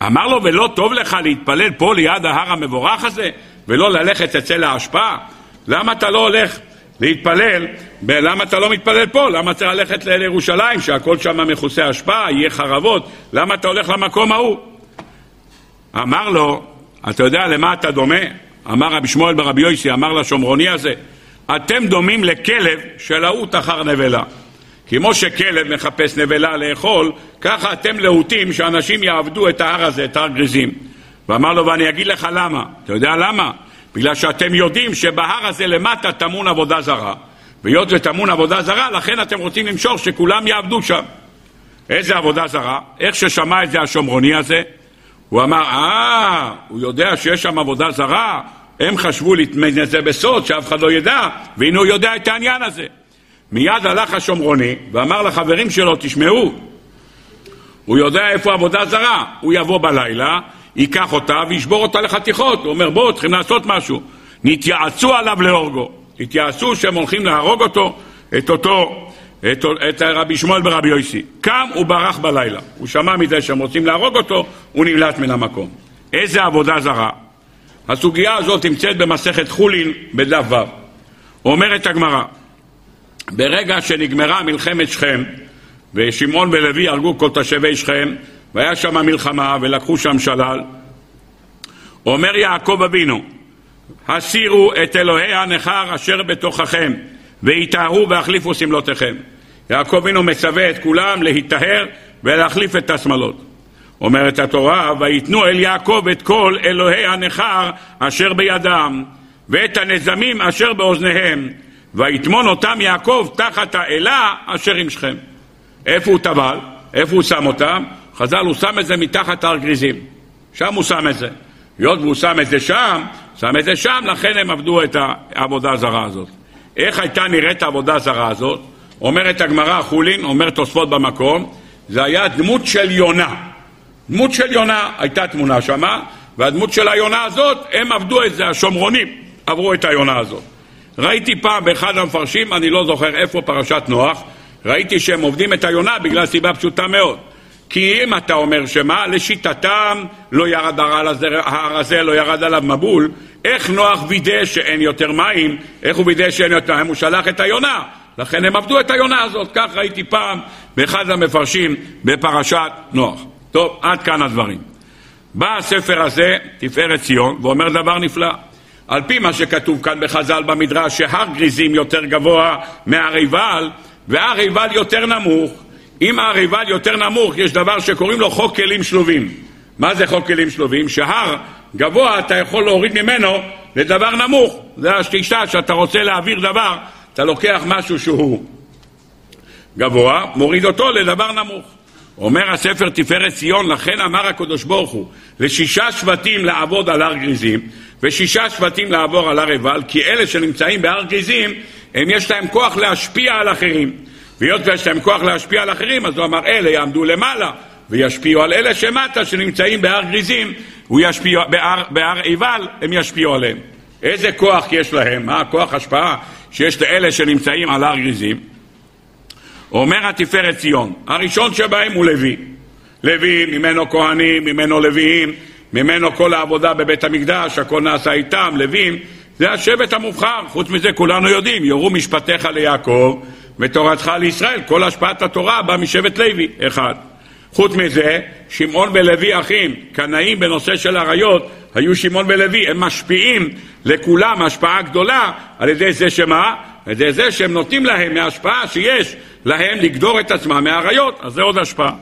אמר לו, ולא טוב לך להתפלל פה ליד ההר המבורך הזה, ולא ללכת אצל האשפה? למה אתה לא הולך להתפלל, למה אתה לא מתפלל פה? למה צריך ללכת לירושלים, שהכל שם מכוסה אשפה, יהיה חרבות? למה אתה הולך למקום ההוא? אמר לו, אתה יודע למה אתה דומה? אמר רבי שמואל ברבי יוסי, אמר לשומרוני הזה, אתם דומים לכלב שלהוט אחר נבלה. כמו שכלב מחפש נבלה לאכול, ככה אתם להוטים שאנשים יעבדו את ההר הזה, את הר גריזים. ואמר לו, ואני אגיד לך למה. אתה יודע למה? בגלל שאתם יודעים שבהר הזה למטה טמון עבודה זרה. והיות וטמון עבודה זרה, לכן אתם רוצים למשוך שכולם יעבדו שם. איזה עבודה זרה? איך ששמע את זה השומרוני הזה, הוא אמר, אה, הוא יודע שיש שם עבודה זרה, הם חשבו לטמן את זה בסוד, שאף אחד לא ידע, והנה הוא יודע את העניין הזה. מיד הלך השומרוני ואמר לחברים שלו, תשמעו, הוא יודע איפה עבודה זרה, הוא יבוא בלילה, ייקח אותה וישבור אותה לחתיכות. הוא אומר, בואו, צריכים לעשות משהו. נתייעצו עליו להורגו. התייעצו שהם הולכים להרוג אותו, את אותו, את, את רבי שמואל ברבי יוסי. קם וברח בלילה. הוא שמע מזה שהם רוצים להרוג אותו, הוא נמלט מן המקום. איזה עבודה זרה. הסוגיה הזאת נמצאת במסכת חולין בדף ו'. אומרת הגמרא, ברגע שנגמרה מלחמת שכם, ושמעון ולוי הרגו כל תושבי שכם, והיה שם מלחמה ולקחו שם שלל, אומר יעקב אבינו, הסירו את אלוהי הנכר אשר בתוככם, ויטהרו והחליפו שמלותיכם. יעקב אבינו מצווה את כולם להיטהר ולהחליף את השמלות. אומרת התורה, ויתנו אל יעקב את כל אלוהי הנכר אשר בידם, ואת הנזמים אשר באוזניהם, ויטמון אותם יעקב תחת האלה אשר עם שכם. איפה הוא טבל? איפה הוא שם אותם? חז"ל, הוא שם את זה מתחת הר גריזים. שם הוא שם את זה. היות והוא שם את זה שם, שם את זה שם, לכן הם עבדו את העבודה הזרה הזאת. איך הייתה נראית העבודה הזרה הזאת? אומרת הגמרא חולין, אומר תוספות במקום, זה היה דמות של יונה. דמות של יונה, הייתה תמונה שמה, והדמות של היונה הזאת, הם עבדו את זה, השומרונים עברו את היונה הזאת. ראיתי פעם באחד המפרשים, אני לא זוכר איפה, פרשת נוח, ראיתי שהם עובדים את היונה בגלל סיבה פשוטה מאוד. כי אם אתה אומר שמה, לשיטתם לא ירד ההר הזה, לא ירד עליו מבול, איך נוח וידא שאין יותר מים, איך הוא וידא שאין יותר מים? הוא שלח את היונה. לכן הם עבדו את היונה הזאת, כך ראיתי פעם באחד המפרשים בפרשת נוח. טוב, עד כאן הדברים. בא הספר הזה, תפארת ציון, ואומר דבר נפלא. על פי מה שכתוב כאן בחז"ל במדרש, שהר גריזים יותר גבוה מהר עיבל, והר עיבל יותר נמוך. אם הר עיבל יותר נמוך, יש דבר שקוראים לו חוק כלים שלובים. מה זה חוק כלים שלובים? שהר גבוה אתה יכול להוריד ממנו לדבר נמוך. זה השתישה שאתה רוצה להעביר דבר, אתה לוקח משהו שהוא גבוה, מוריד אותו לדבר נמוך. אומר הספר תפארת ציון, לכן אמר הקדוש ברוך הוא לשישה שבטים לעבוד על הר גריזים ושישה שבטים לעבור על הר עיבל, כי אלה שנמצאים בהר גריזים, הם יש להם כוח להשפיע על אחרים. והיות ויש להם כוח להשפיע על אחרים, אז הוא אמר, אלה יעמדו למעלה וישפיעו על אלה שמטה שנמצאים בהר גריזים, ישפיע, בהר, בהר עיבל, הם ישפיעו עליהם. איזה כוח יש להם? מה הכוח השפעה שיש לאלה שנמצאים על הר גריזים? אומר התפארת ציון, הראשון שבהם הוא לוי. לוי, ממנו כהנים, ממנו לוויים, ממנו כל העבודה בבית המקדש, הכל נעשה איתם, לווים, זה השבט המובחר. חוץ מזה כולנו יודעים, יורו משפטיך ליעקב ותורתך לישראל. כל השפעת התורה באה משבט לוי, אחד. חוץ מזה, שמעון ולוי אחים, קנאים בנושא של עריות, היו שמעון ולוי, הם משפיעים לכולם השפעה גדולה על ידי זה שמה? על ידי זה שהם נותנים להם מההשפעה שיש להם לגדור את עצמם מהעריות, אז זה עוד השפעה.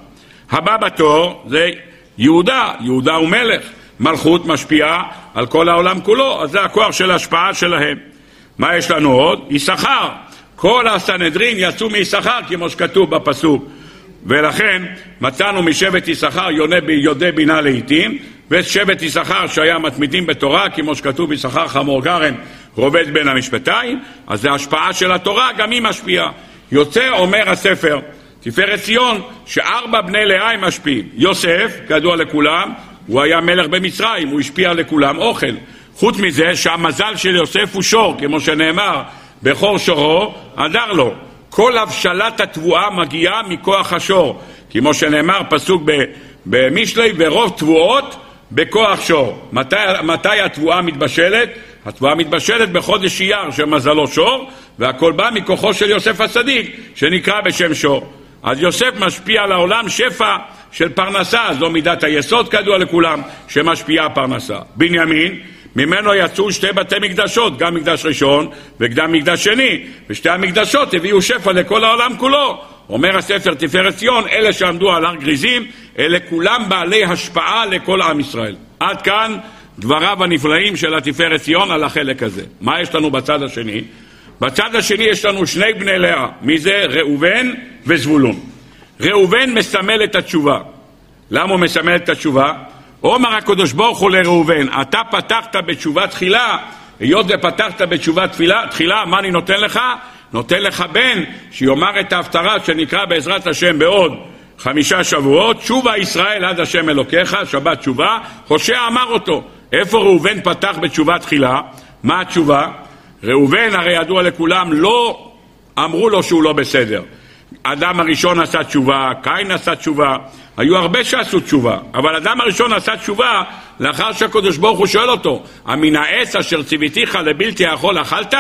הבא בתור זה יהודה, יהודה הוא מלך, מלכות משפיעה על כל העולם כולו, אז זה הכוח של ההשפעה שלהם. מה יש לנו עוד? יששכר. כל הסנהדרין יצאו מיששכר, כמו שכתוב בפסוק. ולכן מצאנו משבט יששכר יודע בינה לעיתים, ואת שבט יששכר שהיה מתמידים בתורה, כמו שכתוב יששכר חמור גרם רובד בין המשפטיים, אז השפעה של התורה, גם היא משפיעה. יוצא, אומר הספר, תפארת ציון, שארבע בני לאה הם משפיעים. יוסף, כידוע לכולם, הוא היה מלך במצרים, הוא השפיע לכולם אוכל. חוץ מזה שהמזל של יוסף הוא שור, כמו שנאמר, בכור שורו, הדר לו. כל הבשלת התבואה מגיעה מכוח השור, כמו שנאמר פסוק במשלי, ורוב תבואות בכוח שור. מתי, מתי התבואה מתבשלת? התבואה מתבשלת בחודש אייר שמזלו שור, והכל בא מכוחו של יוסף הצדיק, שנקרא בשם שור. אז יוסף משפיע על העולם שפע של פרנסה, זו מידת היסוד כידוע לכולם, שמשפיעה פרנסה. בנימין, ממנו יצאו שתי בתי מקדשות, גם מקדש ראשון וגם מקדש שני, ושתי המקדשות הביאו שפע לכל העולם כולו. אומר הספר תפארת ציון, אלה שעמדו על הר גריזים, אלה כולם בעלי השפעה לכל עם ישראל. עד כאן דבריו הנפלאים של התפארת ציון על החלק הזה. מה יש לנו בצד השני? בצד השני יש לנו שני בני לאה, מי זה? ראובן וזבולון. ראובן מסמל את התשובה. למה הוא מסמל את התשובה? אומר הקדוש ברוך הוא לראובן, אתה פתחת בתשובה תחילה, היות ופתחת בתשובה תחילה, תחילה, מה אני נותן לך? נותן לך בן שיאמר את ההפטרה שנקרא בעזרת השם בעוד חמישה שבועות, תשובה ישראל עד השם אלוקיך, שבת תשובה, הושע אמר אותו. איפה ראובן פתח בתשובה תחילה? מה התשובה? ראובן, הרי ידוע לכולם, לא אמרו לו שהוא לא בסדר. אדם הראשון עשה תשובה, קין עשה תשובה, היו הרבה שעשו תשובה, אבל אדם הראשון עשה תשובה לאחר שהקדוש ברוך הוא שואל אותו, המן העץ אשר ציוויתיך לבלתי יכול אכלת?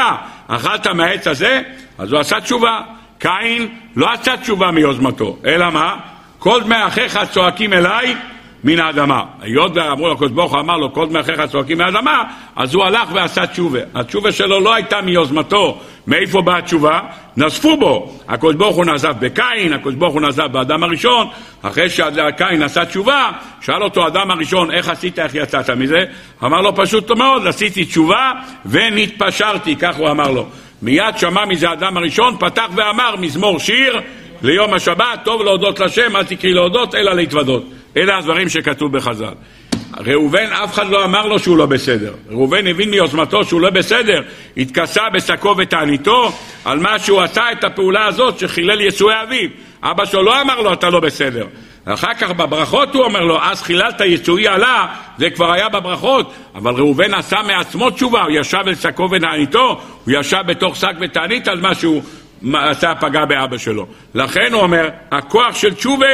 אכלת מהעץ הזה? אז הוא עשה תשובה. קין לא עשה תשובה מיוזמתו, אלא מה? כל דמי אחיך צועקים אליי מן האדמה. היות ואמרו לקדוש ברוך הוא אמר לו כל דמי אחיך צועקים מהאדמה, אז הוא הלך ועשה תשובה. התשובה שלו לא הייתה מיוזמתו, מאיפה באה התשובה? נזפו בו. הקדוש ברוך הוא נזף בקין, הקדוש ברוך הוא נזף באדם הראשון, אחרי שקין עשה תשובה, שאל אותו אדם הראשון, איך עשית, איך יצאת מזה? אמר לו פשוט מאוד, עשיתי תשובה ונתפשרתי, כך הוא אמר לו. מיד שמע מזה האדם הראשון, פתח ואמר מזמור שיר ליום השבת, טוב להודות לשם, אל תקריא להודות, אלא להתוודות. אלה הדברים שכתוב בחז"ל. ראובן, אף אחד לא אמר לו שהוא לא בסדר. ראובן הבין מיוזמתו שהוא לא בסדר, התכסה בשקו ותעניתו על מה שהוא עשה את הפעולה הזאת שחילל יצואי אביו. אבא שלו לא אמר לו אתה לא בסדר. אחר כך בברכות הוא אומר לו, אז חיללת יצואי עלה, זה כבר היה בברכות, אבל ראובן עשה מעצמו תשובה, הוא ישב אל שקו ונעניתו, הוא ישב בתוך שק ותענית על מה עשה פגע באבא שלו. לכן הוא אומר, הכוח של תשובה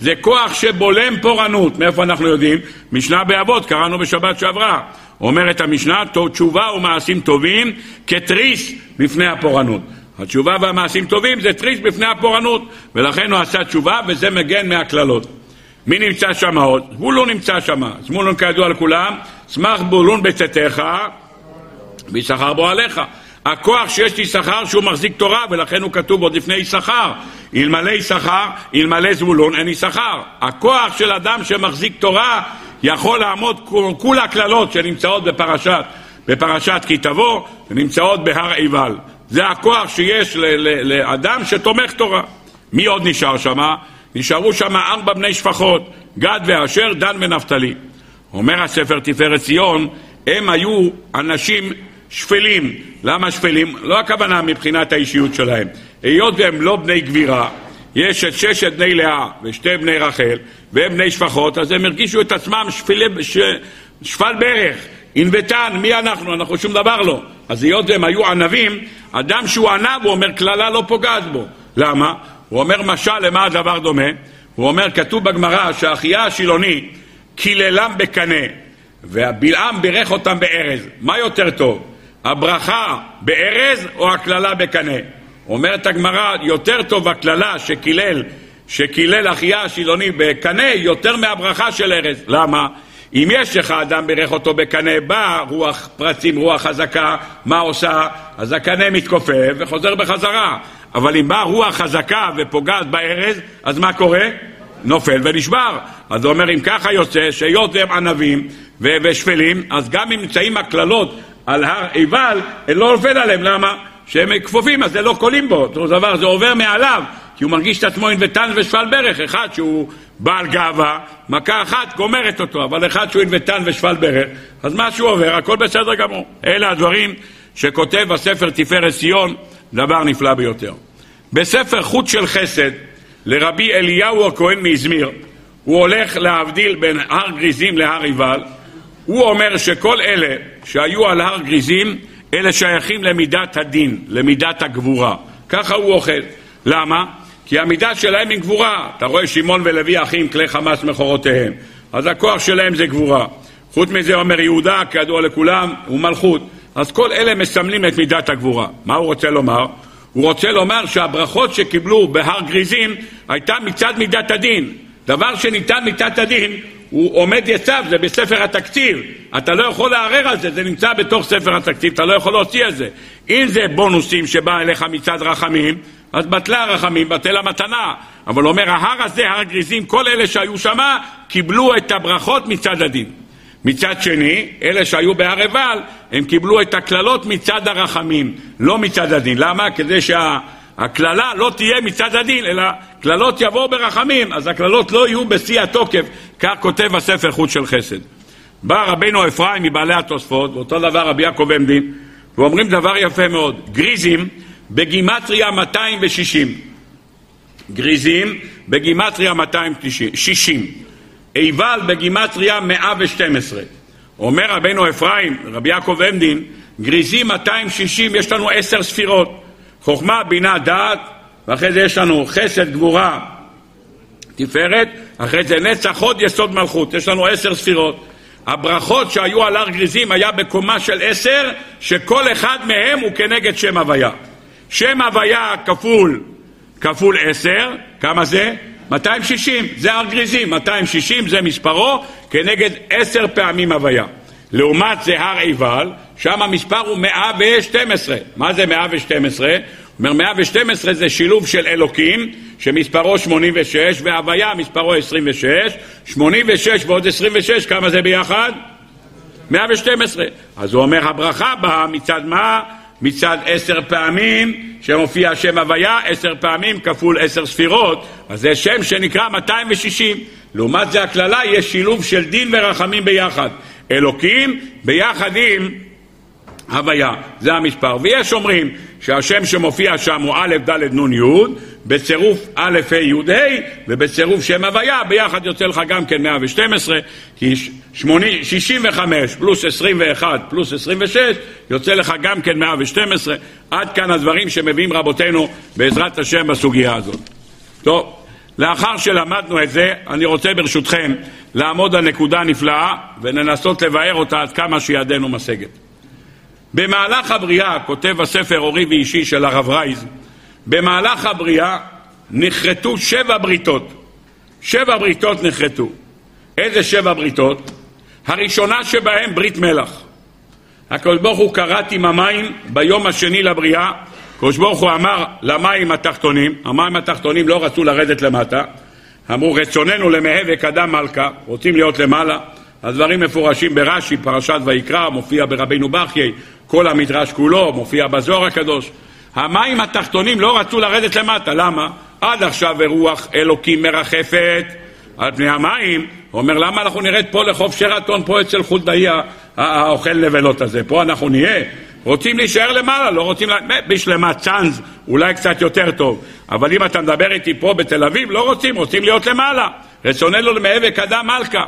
זה כוח שבולם פורענות. מאיפה אנחנו יודעים? משנה באבות, קראנו בשבת שעברה. אומרת המשנה, תשובה ומעשים טובים כתריס בפני הפורענות. התשובה והמעשים טובים זה תריס בפני הפורענות, ולכן הוא עשה תשובה וזה מגן מהקללות. מי נמצא שם עוד? זבולון נמצא שם. זבולון כידוע לכולם, שמח בולון בצאתך וישכר בו עליך. הכוח שיש יששכר שהוא מחזיק תורה, ולכן הוא כתוב עוד לפני יששכר. אלמלא יששכר, אלמלא זבולון, אין יששכר. הכוח של אדם שמחזיק תורה יכול לעמוד כולה הקללות שנמצאות בפרשת, בפרשת כי תבוא, ונמצאות בהר עיבל. זה הכוח שיש לאדם שתומך תורה. מי עוד נשאר שם? נשארו שם ארבע בני שפחות, גד ואשר, דן ונפתלי. אומר הספר תפארת ציון, הם היו אנשים שפלים. למה שפלים? לא הכוונה מבחינת האישיות שלהם. היות והם לא בני גבירה, יש את ששת בני לאה ושתי בני רחל, והם בני שפחות, אז הם הרגישו את עצמם שפלי, ש... שפל ברך, ענוותן, מי אנחנו? אנחנו שום דבר לא. אז היות והם היו ענבים, אדם שהוא ענב, הוא אומר, קללה לא פוגעת בו. למה? הוא אומר, משל, למה הדבר דומה? הוא אומר, כתוב בגמרא שהאחייה השילוני קיללם בקנה, והבלעם בירך אותם בארז. מה יותר טוב? הברכה בארז או הקללה בקנה? אומרת הגמרא, יותר טוב הקללה שקילל, שקילל אחיה השילוני בקנה, יותר מהברכה של ארז. למה? אם יש לך אדם בירך אותו בקנה, בא רוח פרצים, רוח חזקה, מה עושה? אז הקנה מתכופף וחוזר בחזרה. אבל אם באה רוח חזקה ופוגעת בארז, אז מה קורה? נופל ונשבר. אז הוא אומר, אם ככה יוצא, שהיות והם ענבים ושפלים, אז גם אם נמצאים הקללות על הר עיבל, לא נופל עליהם, למה? שהם כפופים, אז זה לא קולים בו, אותו דבר, זה עובר מעליו, כי הוא מרגיש את עצמו ענוותן ושפל ברך, אחד שהוא בעל גאווה, מכה אחת גומרת אותו, אבל אחד שהוא ענוותן ושפל ברך, אז מה שהוא עובר, הכל בסדר גמור. אלה הדברים שכותב הספר תפארת ציון, דבר נפלא ביותר. בספר חוט של חסד, לרבי אליהו הכהן מאזמיר, הוא הולך להבדיל בין הר גריזים להר עיבל, הוא אומר שכל אלה שהיו על הר גריזים, אלה שייכים למידת הדין, למידת הגבורה. ככה הוא אוכל. למה? כי המידה שלהם היא גבורה. אתה רואה שמעון ולוי אחים כלי חמאס מכורותיהם. אז הכוח שלהם זה גבורה. חוץ מזה אומר יהודה, כידוע לכולם, הוא מלכות. אז כל אלה מסמלים את מידת הגבורה. מה הוא רוצה לומר? הוא רוצה לומר שהברכות שקיבלו בהר גריזים הייתה מצד מידת הדין. דבר שניתן מידת הדין הוא עומד יצב, זה בספר התקציב. אתה לא יכול לערער על זה, זה נמצא בתוך ספר התקציב, אתה לא יכול להוציא את זה. אם זה בונוסים שבא אליך מצד רחמים, אז בטלה הרחמים, בטל המתנה. אבל אומר, ההר הזה, הר גריזים, כל אלה שהיו שמה, קיבלו את הברכות מצד הדין. מצד שני, אלה שהיו בהר עיבל, הם קיבלו את הקללות מצד הרחמים, לא מצד הדין. למה? כדי שה... הקללה לא תהיה מצד הדין, אלא קללות יבואו ברחמים, אז הקללות לא יהיו בשיא התוקף, כך כותב הספר חוץ של חסד. בא רבנו אפרים מבעלי התוספות, ואותו דבר רבי יעקב עמדין, ואומרים דבר יפה מאוד, גריזים בגימטריה 260. גריזים בגימטריה 260. עיבל בגימטריה 112. אומר רבנו אפרים, רבי יעקב עמדין, גריזים 260, יש לנו עשר ספירות. חוכמה, בינה, דעת, ואחרי זה יש לנו חסד, גבורה, תפארת, אחרי זה נצח, הוד, יסוד מלכות. יש לנו עשר ספירות. הברכות שהיו על הר גריזים היה בקומה של עשר, שכל אחד מהם הוא כנגד שם הוויה. שם הוויה כפול, כפול עשר, כמה זה? 260, זה הר גריזים, 260 זה מספרו כנגד עשר פעמים הוויה. לעומת זה הר עיבל, שם המספר הוא 112. מה זה 112? אומר 112 זה שילוב של אלוקים, שמספרו 86, והוויה מספרו 26, 86 ועוד 26, כמה זה ביחד? 112. אז הוא אומר, הברכה באה מצד מה? מצד עשר פעמים שמופיע שם הוויה, עשר פעמים כפול עשר ספירות, אז זה שם שנקרא 260. לעומת זה הקללה יש שילוב של דין ורחמים ביחד. אלוקים ביחד עם הוויה, זה המספר. ויש אומרים שהשם שמופיע שם הוא א', ד', נ', י', בצירוף א', ה', י', ה', ובצירוף שם הוויה, ביחד יוצא לך גם כן 112, כי 65 פלוס 21 פלוס 26 יוצא לך גם כן 112. עד כאן הדברים שמביאים רבותינו בעזרת השם בסוגיה הזאת. טוב, לאחר שלמדנו את זה, אני רוצה ברשותכם לעמוד על נקודה נפלאה ולנסות לבאר אותה עד כמה שידנו משגת. במהלך הבריאה, כותב הספר אורי ואישי של הרב רייז, במהלך הבריאה נכרתו שבע בריתות. שבע בריתות נכרתו. איזה שבע בריתות? הראשונה שבהן ברית מלח. הקדוש ברוך הוא כרת עם המים ביום השני לבריאה, הקדוש ברוך הוא אמר למים התחתונים, המים התחתונים לא רצו לרדת למטה, אמרו רצוננו למהווה קדם מלכה, רוצים להיות למעלה, הדברים מפורשים ברש"י, פרשת ויקרא, מופיע ברבינו בחיי, כל המדרש כולו, מופיע בזוהר הקדוש. המים התחתונים לא רצו לרדת למטה, למה? עד עכשיו רוח אלוקים מרחפת על פני המים, הוא אומר למה אנחנו נרד פה לחוף שרתון, פה אצל חולדאי האוכל נבלות הזה, פה אנחנו נהיה? רוצים להישאר למעלה, לא רוצים, בשלמה צאנז, אולי קצת יותר טוב, אבל אם אתה מדבר איתי פה בתל אביב, לא רוצים, רוצים להיות למעלה. רצוננו למעבר קדם מלכה.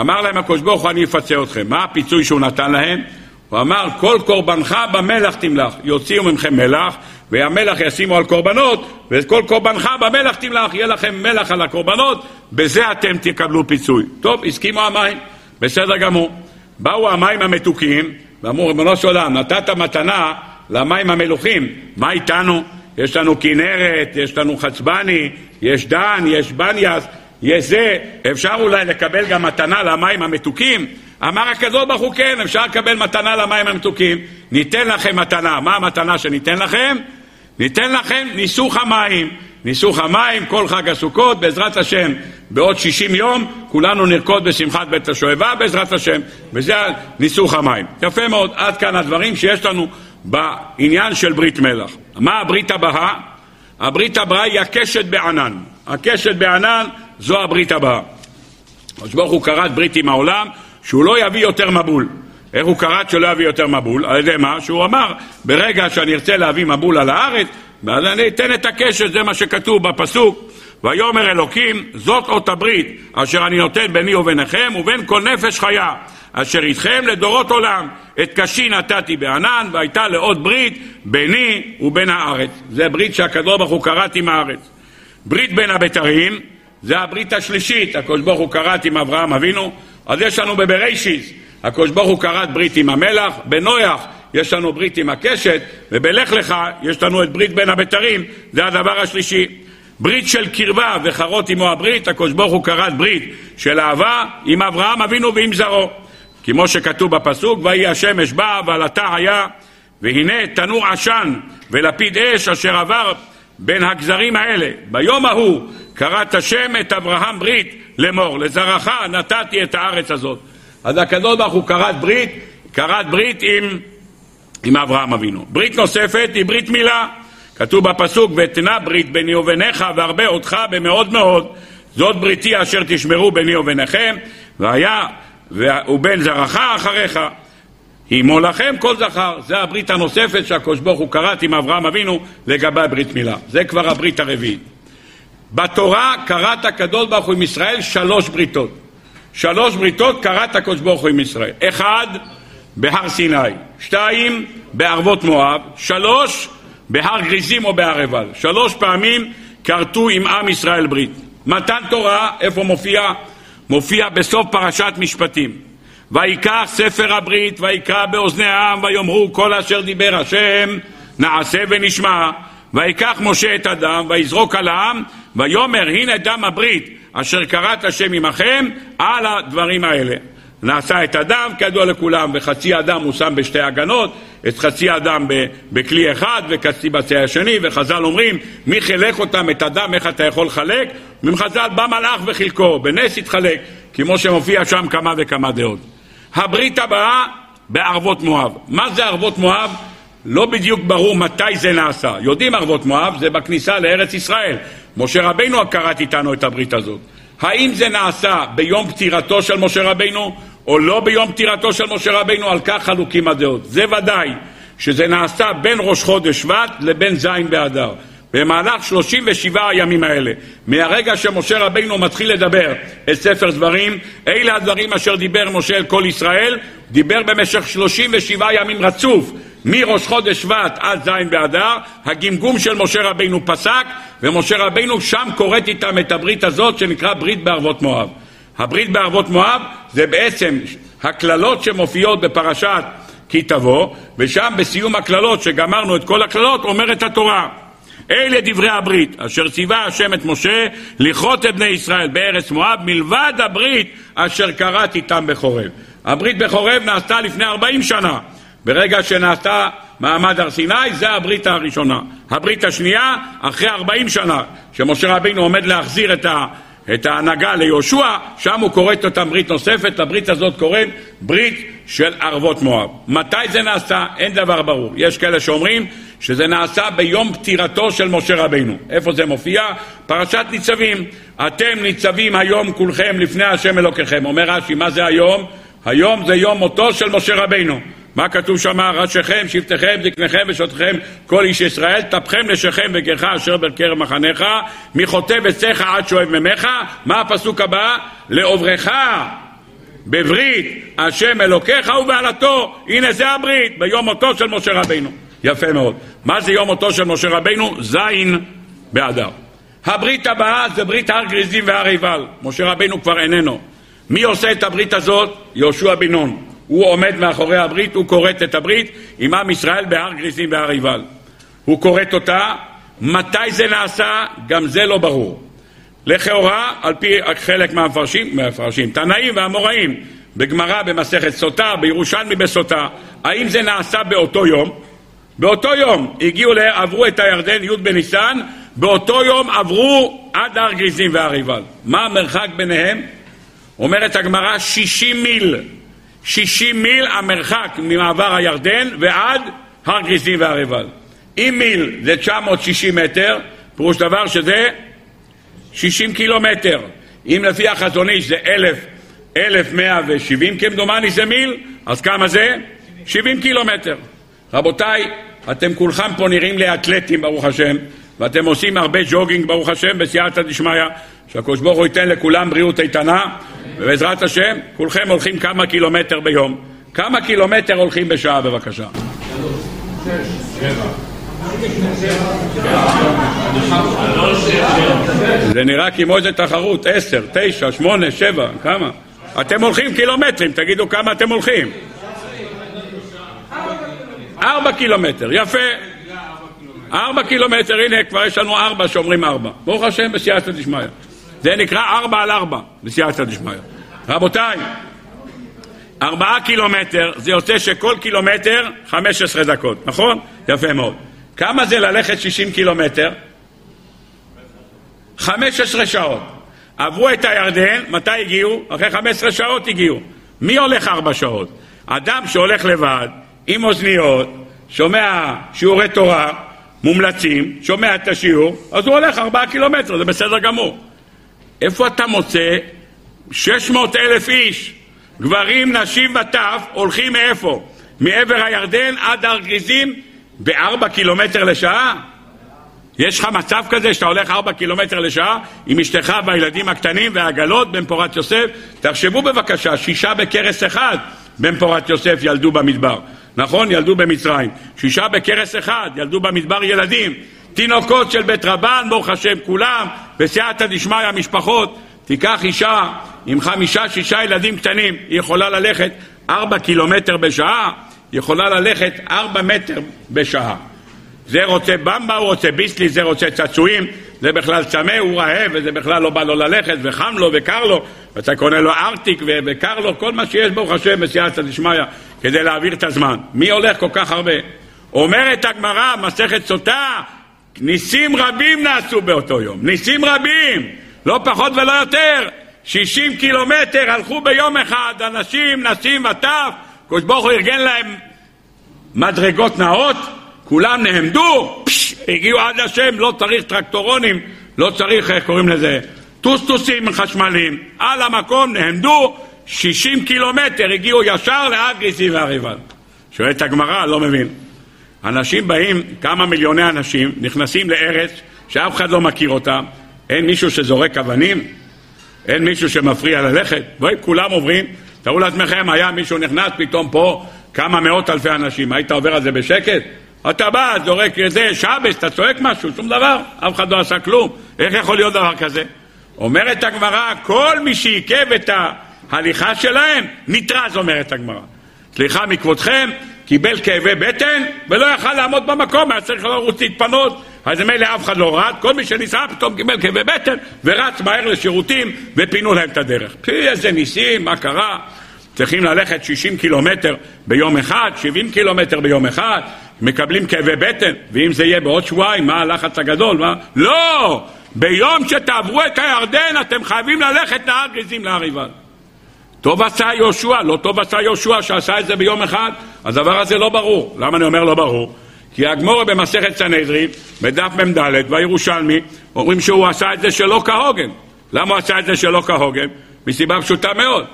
אמר להם הקדוש ברוך הוא, אני אפצה אתכם. מה הפיצוי שהוא נתן להם? הוא אמר, כל קורבנך במלח תמלח. יוציאו ממכם מלח, והמלח ישימו על קורבנות, וכל קורבנך במלח תמלח. יהיה לכם מלח על הקורבנות, בזה אתם תקבלו פיצוי. טוב, הסכימו המים, בסדר גמור. באו המים המתוקים, ואמרו, ריבונו של עולם, נתת מתנה למים המלוכים, מה איתנו? יש לנו כנרת, יש לנו חצבני, יש דן, יש בניאס, יש זה, אפשר אולי לקבל גם מתנה למים המתוקים? אמר הקדוש ברוך הוא כן, אפשר לקבל מתנה למים המתוקים, ניתן לכם מתנה. מה המתנה שניתן לכם? ניתן לכם ניסוך המים. ניסוך המים, כל חג הסוכות, בעזרת השם, בעוד 60 יום, כולנו נרקוד בשמחת בית השואבה, בעזרת השם, וזה ניסוך המים. יפה מאוד, עד כאן הדברים שיש לנו בעניין של ברית מלח. מה הברית הבאה? הברית הבאה היא הקשת בענן. הקשת בענן זו הברית הבאה. הקדוש ברוך הוא כרת ברית עם העולם שהוא לא יביא יותר מבול. איך הוא כרת שלא יביא יותר מבול? על ידי מה? שהוא אמר, ברגע שאני ארצה להביא מבול על הארץ, ואז אני אתן את הקשת, זה מה שכתוב בפסוק. ויאמר אלוקים, זאת אות הברית אשר אני נותן ביני וביניכם ובין כל נפש חיה אשר איתכם לדורות עולם. את קשי נתתי בענן והייתה לאות ברית ביני ובין הארץ. זה ברית שהקדוש ברוך הוא כרת עם הארץ. ברית בין הבתרים זה הברית השלישית, הקדוש ברוך הוא כרת עם אברהם אבינו, אז יש לנו בבראשיס, הקדוש ברוך הוא כרת ברית עם המלח, בנויח יש לנו ברית עם הקשת, ובלך לך יש לנו את ברית בין הבתרים, זה הדבר השלישי. ברית של קרבה וחרות עמו הברית, הקדוש ברוך הוא כרת ברית של אהבה עם אברהם אבינו ועם זרעו. כמו שכתוב בפסוק, ויהי השמש באה ועלתה היה, והנה תנור עשן ולפיד אש אשר עבר בין הגזרים האלה. ביום ההוא כרת השם את אברהם ברית לאמור, לזרעך נתתי את הארץ הזאת. אז הקדוש ברוך הוא כרת ברית, כרת ברית עם, עם אברהם אבינו. ברית נוספת היא ברית מילה. כתוב בפסוק, ותנה ברית ביני וביניך והרבה אותך במאוד מאוד. זאת בריתי אשר תשמרו ביני וביניכם, והיה ובן זרעך אחריך. הימו לכם כל זכר. זה הברית הנוספת שהקדוש ברוך הוא כרת עם אברהם אבינו לגבי ברית מילה. זה כבר הברית הרביעית. בתורה כרת הקדוש ברוך הוא עם ישראל שלוש בריתות. שלוש בריתות כרת הקדוש ברוך הוא עם ישראל. אחד, בהר סיני. שתיים, בערבות מואב. שלוש, בהר גריזים או בהר עיבל. שלוש פעמים כרתו עם עם ישראל ברית. מתן תורה, איפה מופיע? מופיע בסוף פרשת משפטים. ויקח ספר הברית, ויקרא באוזני העם, ויאמרו כל אשר דיבר השם, נעשה ונשמע. ויקח משה את הדם, ויזרוק על העם, ויאמר הנה דם הברית אשר כרת השם עמכם על הדברים האלה. נעשה את הדם, כידוע לכולם, וחצי הדם הוא שם בשתי הגנות, את חצי הדם בכלי אחד וחצי בצי השני, וחז"ל אומרים, מי חילק אותם, את הדם, איך אתה יכול לחלק? מחז"ל בא מלאך וחילקו, בנס התחלק, כמו שמופיע שם כמה וכמה דעות. הברית הבאה בערבות מואב. מה זה ערבות מואב? לא בדיוק ברור מתי זה נעשה. יודעים ערבות מואב, זה בכניסה לארץ ישראל. משה רבינו כרת איתנו את הברית הזאת. האם זה נעשה ביום פטירתו של משה רבינו או לא ביום פטירתו של משה רבינו, על כך חלוקים הדעות. זה ודאי שזה נעשה בין ראש חודש שבט לבין ז' באדר. במהלך 37 הימים האלה, מהרגע שמשה רבינו מתחיל לדבר את ספר דברים, אלה הדברים אשר דיבר משה אל כל ישראל, דיבר במשך 37 ימים רצוף, מראש חודש שבט עד ז' באדר, הגמגום של משה רבינו פסק, ומשה רבינו שם כורת איתם את הברית הזאת שנקרא ברית בערבות מואב. הברית בערבות מואב זה בעצם הקללות שמופיעות בפרשת כי תבוא, ושם בסיום הקללות, שגמרנו את כל הקללות, אומרת התורה אלה דברי הברית, אשר ציווה השם את משה לכרות את בני ישראל בארץ מואב, מלבד הברית אשר כרת איתם בחורב. הברית בחורב נעשתה לפני 40 שנה. ברגע שנעשתה מעמד הר סיני, זה הברית הראשונה. הברית השנייה, אחרי 40 שנה, שמשה רבינו עומד להחזיר את ה... את ההנהגה ליהושע, שם הוא כורת אותם ברית נוספת, לברית הזאת קוראים ברית של ערבות מואב. מתי זה נעשה? אין דבר ברור. יש כאלה שאומרים שזה נעשה ביום פטירתו של משה רבינו. איפה זה מופיע? פרשת ניצבים. אתם ניצבים היום כולכם לפני השם אלוקיכם. אומר רש"י, מה זה היום? היום זה יום מותו של משה רבינו. מה כתוב שם? ראשיכם, שבטיכם, זקניכם ושותכם, כל איש ישראל, טפכם לשכם וגרך אשר בקרב מחניך, מחוטב עציך עד שואב ממך. מה הפסוק הבא? לעוברך בברית השם אלוקיך ובעלתו. הנה זה הברית, ביום מותו של משה רבינו. יפה מאוד. מה זה יום מותו של משה רבינו? זין באדר. הברית הבאה זה ברית הר גריזים והר עיבל. משה רבינו כבר איננו. מי עושה את הברית הזאת? יהושע בן נון. הוא עומד מאחורי הברית, הוא כורת את הברית עם עם ישראל בהר גריזים והר עיבל. הוא כורת אותה, מתי זה נעשה? גם זה לא ברור. לכאורה, על פי חלק מהמפרשים, מהמפרשים, תנאים ואמוראים, בגמרא, במסכת סוטה, בירושלמי בסוטה, האם זה נעשה באותו יום? באותו יום הגיעו, עברו את הירדן, י' בניסן, באותו יום עברו עד הר גריזים והר עיבל. מה המרחק ביניהם? אומרת הגמרא 60 מיל. 60 מיל המרחק ממעבר הירדן ועד הר גריזים והר עיבל. אם מיל זה 960 מטר, פירוש דבר שזה 60 קילומטר. אם לפי החזון איש זה 1,000, 1,170 כמדומני זה מיל, אז כמה זה? 70 קילומטר. רבותיי, אתם כולכם פה נראים לי אתלטים ברוך השם, ואתם עושים הרבה ג'וגינג ברוך השם בסייעתא דשמיא, שהקדוש ברוך הוא ייתן לכולם בריאות איתנה, ובעזרת השם, כולכם הולכים כמה קילומטר ביום. כמה קילומטר הולכים בשעה בבקשה? זה נראה כמו איזה תחרות, עשר, תשע, שמונה, שבע, כמה? אתם הולכים קילומטרים, תגידו כמה אתם הולכים. ארבע קילומטר, יפה. ארבע קילומטר, הנה כבר יש לנו ארבע שאומרים ארבע. ברוך השם בסייעתא דשמיא. זה נקרא ארבע על ארבע בסייעתא דשמיא. רבותיי, ארבעה קילומטר, זה יוצא שכל קילומטר חמש עשרה דקות, נכון? יפה מאוד. כמה זה ללכת שישים קילומטר? חמש עשרה שעות. עברו את הירדן, מתי הגיעו? אחרי חמש עשרה שעות הגיעו. מי הולך ארבע שעות? אדם שהולך לבד, עם אוזניות, שומע שיעורי תורה, מומלצים, שומע את השיעור, אז הוא הולך ארבעה קילומטר, זה בסדר גמור. איפה אתה מוצא 600 אלף איש, גברים, נשים וטף, הולכים מאיפה? מעבר הירדן עד הר גריזים בארבע קילומטר לשעה? יש לך מצב כזה שאתה הולך ארבע קילומטר לשעה עם אשתך והילדים הקטנים והעגלות בן פורת יוסף? תחשבו בבקשה, שישה בכרס אחד בן פורת יוסף ילדו במדבר. נכון? ילדו במצרים. שישה בכרס אחד, ילדו במדבר ילדים. תינוקות של בית רבן, ברוך השם, כולם, בסייעתא דשמיא, משפחות. תיקח אישה עם חמישה, שישה ילדים קטנים, היא יכולה ללכת ארבע קילומטר בשעה, היא יכולה ללכת ארבע מטר בשעה. זה רוצה במבה, הוא רוצה ביסלי, זה רוצה צעצועים, זה בכלל צמא, הוא רעב, וזה בכלל לא בא לו ללכת, וחם לו וקר לו, ואתה קונה לו ארטיק וקר לו, כל מה שיש ברוך השם בסייעתא דשמיא, כדי להעביר את הזמן. מי הולך כל כך הרבה? אומרת הגמרא, מסכת סוטה, ניסים רבים נעשו באותו יום, ניסים רבים, לא פחות ולא יותר. 60 קילומטר הלכו ביום אחד, אנשים, נשים וטף, קדוש ברוך הוא ארגן להם מדרגות נאות, כולם נעמדו, פש, הגיעו עד השם, לא צריך טרקטורונים, לא צריך, איך קוראים לזה, טוסטוסים חשמליים, על המקום נעמדו, 60 קילומטר הגיעו ישר לעד גיסי והריבל. שואלת הגמרא, לא מבין. אנשים באים, כמה מיליוני אנשים, נכנסים לארץ שאף אחד לא מכיר אותם, אין מישהו שזורק אבנים? אין מישהו שמפריע ללכת? בואי, כולם עוברים, תארו לעצמכם, היה מישהו נכנס פתאום פה, כמה מאות אלפי אנשים, היית עובר על זה בשקט? אתה בא, זורק איזה שבס, אתה צועק משהו, שום דבר, אף אחד לא עשה כלום. איך יכול להיות דבר כזה? אומרת הגמרא, כל מי שעיכב את ההליכה שלהם, נתרז, אומרת הגמרא. סליחה מכבודכם, קיבל כאבי בטן ולא יכל לעמוד במקום, היה צריך לרוץ להתפנות, אז מילא אף אחד לא רץ, כל מי שניסה פתאום קיבל כאבי בטן ורץ מהר לשירותים ופינו להם את הדרך. פי איזה ניסים, מה קרה? צריכים ללכת 60 קילומטר ביום אחד, 70 קילומטר ביום אחד, מקבלים כאבי בטן, ואם זה יהיה בעוד שבועיים, מה הלחץ הגדול? מה? לא! ביום שתעברו את הירדן אתם חייבים ללכת נהר גזים להר עיבל. טוב עשה יהושע, לא טוב עשה יהושע שעשה את זה ביום אחד, הדבר הזה לא ברור. למה אני אומר לא ברור? כי הגמורה במסכת סנהדרין, בדף מ"ד והירושלמי, אומרים שהוא עשה את זה שלא כהוגן. למה הוא עשה את זה שלא כהוגן? מסיבה פשוטה מאוד.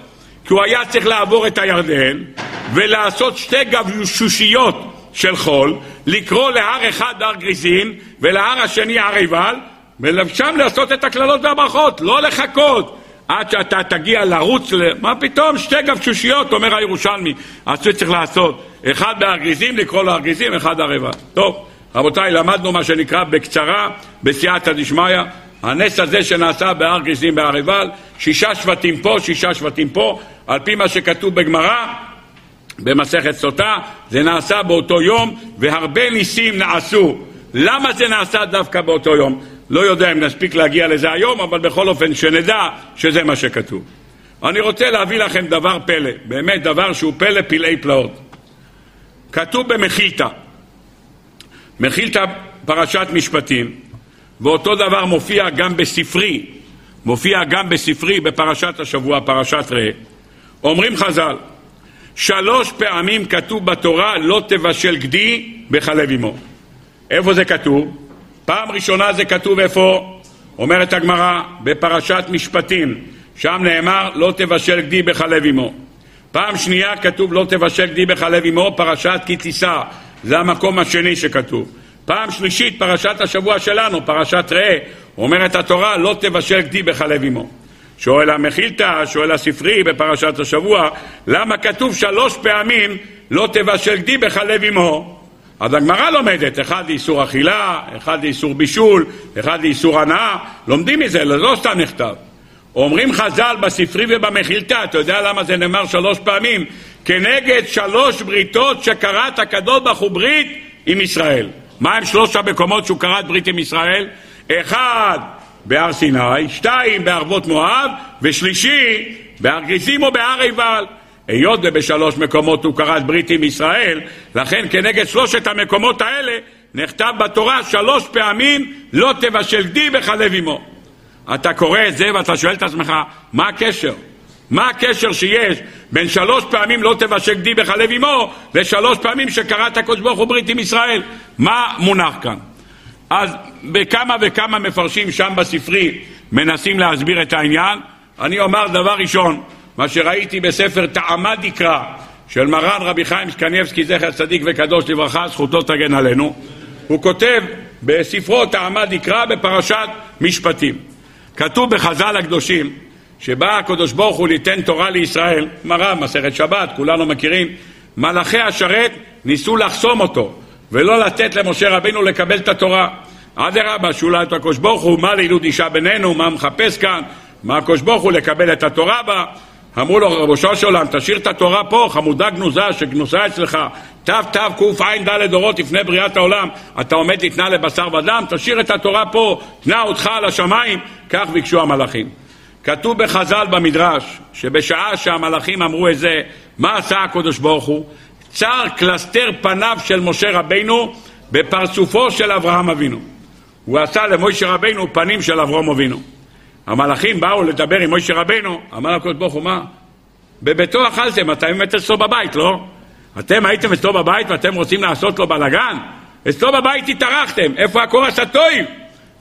כי הוא היה צריך לעבור את הירדן ולעשות שתי גבשושיות של חול, לקרוא להר אחד הר גריזים ולהר השני הר עיבל, ושם לעשות את הקללות והברכות, לא לחכות עד שאתה תגיע לרוץ, מה פתאום, שתי גבשושיות, אומר הירושלמי, אז שצריך לעשות, אחד בהר גריזים, לקרוא להר גריזים, אחד הר עיבל. טוב, רבותיי, למדנו מה שנקרא בקצרה, בסייעתא דשמיא, הנס הזה שנעשה בהר גריזים שישה שבטים פה, שישה שבטים פה, על פי מה שכתוב בגמרא, במסכת סוטה, זה נעשה באותו יום, והרבה ניסים נעשו. למה זה נעשה דווקא באותו יום? לא יודע אם נספיק להגיע לזה היום, אבל בכל אופן שנדע שזה מה שכתוב. אני רוצה להביא לכם דבר פלא, באמת דבר שהוא פלא פלאי פלאות. כתוב במחילתא, מחילתא פרשת משפטים, ואותו דבר מופיע גם בספרי, מופיע גם בספרי בפרשת השבוע, פרשת ראה. אומרים חז"ל, שלוש פעמים כתוב בתורה לא תבשל גדי בחלב אמו. איפה זה כתוב? פעם ראשונה זה כתוב איפה? אומרת הגמרא, בפרשת משפטים, שם נאמר לא תבשל גדי בחלב אמו. פעם שנייה כתוב לא תבשל גדי בחלב אמו, פרשת כי תישא, זה המקום השני שכתוב. פעם שלישית, פרשת השבוע שלנו, פרשת ראה, אומרת התורה לא תבשל גדי בחלב אמו. שואל המחילתא, שואל הספרי בפרשת השבוע, למה כתוב שלוש פעמים לא תבשל גדי בחלב אמו? אז הגמרא לומדת, אחד לאיסור אכילה, אחד לאיסור בישול, אחד לאיסור הנאה, לומדים מזה, לא סתם נכתב. אומרים חז"ל בספרי ובמחילתא, אתה יודע למה זה נאמר שלוש פעמים? כנגד שלוש בריתות שקראת הקדוש ברוך הוא ברית עם ישראל. מה הם שלוש המקומות שהוא כרת ברית עם ישראל? אחד, בהר סיני, שתיים בערבות מואב, ושלישי בהר גריזים או בהר עיבל. היות ובשלוש מקומות הוא כרת ברית עם ישראל, לכן כנגד שלושת המקומות האלה נכתב בתורה שלוש פעמים לא תבשל גדי בחלב אמו. אתה קורא את זה ואתה שואל את עצמך, מה הקשר? מה הקשר שיש בין שלוש פעמים לא תבשל גדי בחלב אמו ושלוש פעמים שקראת הקדוש ברוך הוא ברית עם ישראל? מה מונח כאן? אז בכמה וכמה מפרשים שם בספרי מנסים להסביר את העניין. אני אומר דבר ראשון, מה שראיתי בספר טעמה דקרא של מרן רבי חיים סקניבסקי, זכר צדיק וקדוש לברכה, זכותו תגן עלינו, הוא כותב בספרו טעמה דקרא בפרשת משפטים. כתוב בחז"ל הקדושים שבא הקדוש ברוך הוא ליתן תורה לישראל, מרן, מסכת שבת, כולנו מכירים, מלאכי השרת ניסו לחסום אותו ולא לתת למשה רבינו לקבל את התורה. אדרבה, שאולי את הקדוש ברוך הוא, מה לילוד אישה בינינו, מה מחפש כאן, מה הקדוש ברוך הוא לקבל את התורה בה. אמרו לו, רבושו של עולם, תשאיר את התורה פה, חמודה גנוזה שגנוזה אצלך, תו תו קע"ד דורות לפני בריאת העולם, אתה עומד לתנא לבשר ודם, תשאיר את התורה פה, תנא אותך על השמיים, כך ביקשו המלאכים. כתוב בחז"ל במדרש, שבשעה שהמלאכים אמרו את זה, מה עשה הקדוש ברוך הוא? צר קלסתר פניו של משה רבינו בפרצופו של אברהם אבינו. הוא עשה למוישה רבינו פנים של אברהם אבינו. המלאכים באו לדבר עם מוישה רבינו, אמר הקדוש ברוך הוא, מה? בביתו אכלתם, אתם באמת אצלו בבית, לא? אתם הייתם אצלו בבית ואתם רוצים לעשות לו בלאגן? אצלו בבית התארחתם, איפה הקורס הטועים?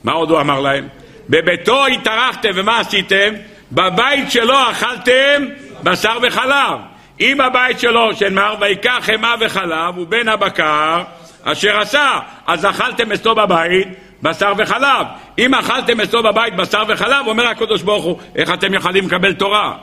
מה עוד הוא אמר להם? בביתו התארחתם, ומה עשיתם? בבית שלו אכלתם בשר וחלב. אם הבית שלו שנאמר ויקח חמאה וחלב הוא בן הבקר אשר עשה, אז אכלתם אצלו בבית בשר וחלב. אם אכלתם אצלו בבית בשר וחלב, אומר הקדוש ברוך הוא, איך אתם יכולים לקבל תורה?